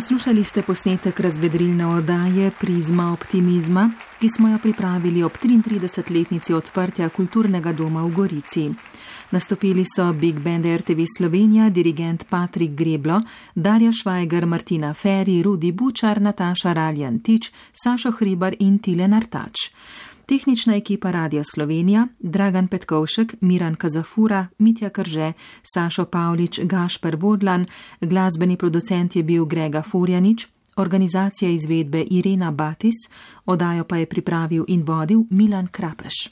Poslušali ste posnetek razvedrilne oddaje Prizma optimizma, ki smo jo pripravili ob 33-letnici odprtja kulturnega doma v Gorici. Nastopili so Big Band RTV Slovenija, dirigent Patrik Greblo, Darja Švajger, Martina Ferri, Rudi Bučar, Nataša Raljan Tič, Sašo Hribar in Tilen Artač. Tehnična ekipa Radia Slovenija, Dragan Petkovšek, Miran Kazafura, Mitja Krže, Sašo Pavlič, Gašper Vodlan, glasbeni producent je bil Grega Furjanič, organizacija izvedbe Irena Batis, odajo pa je pripravil in vodil Milan Krapeš.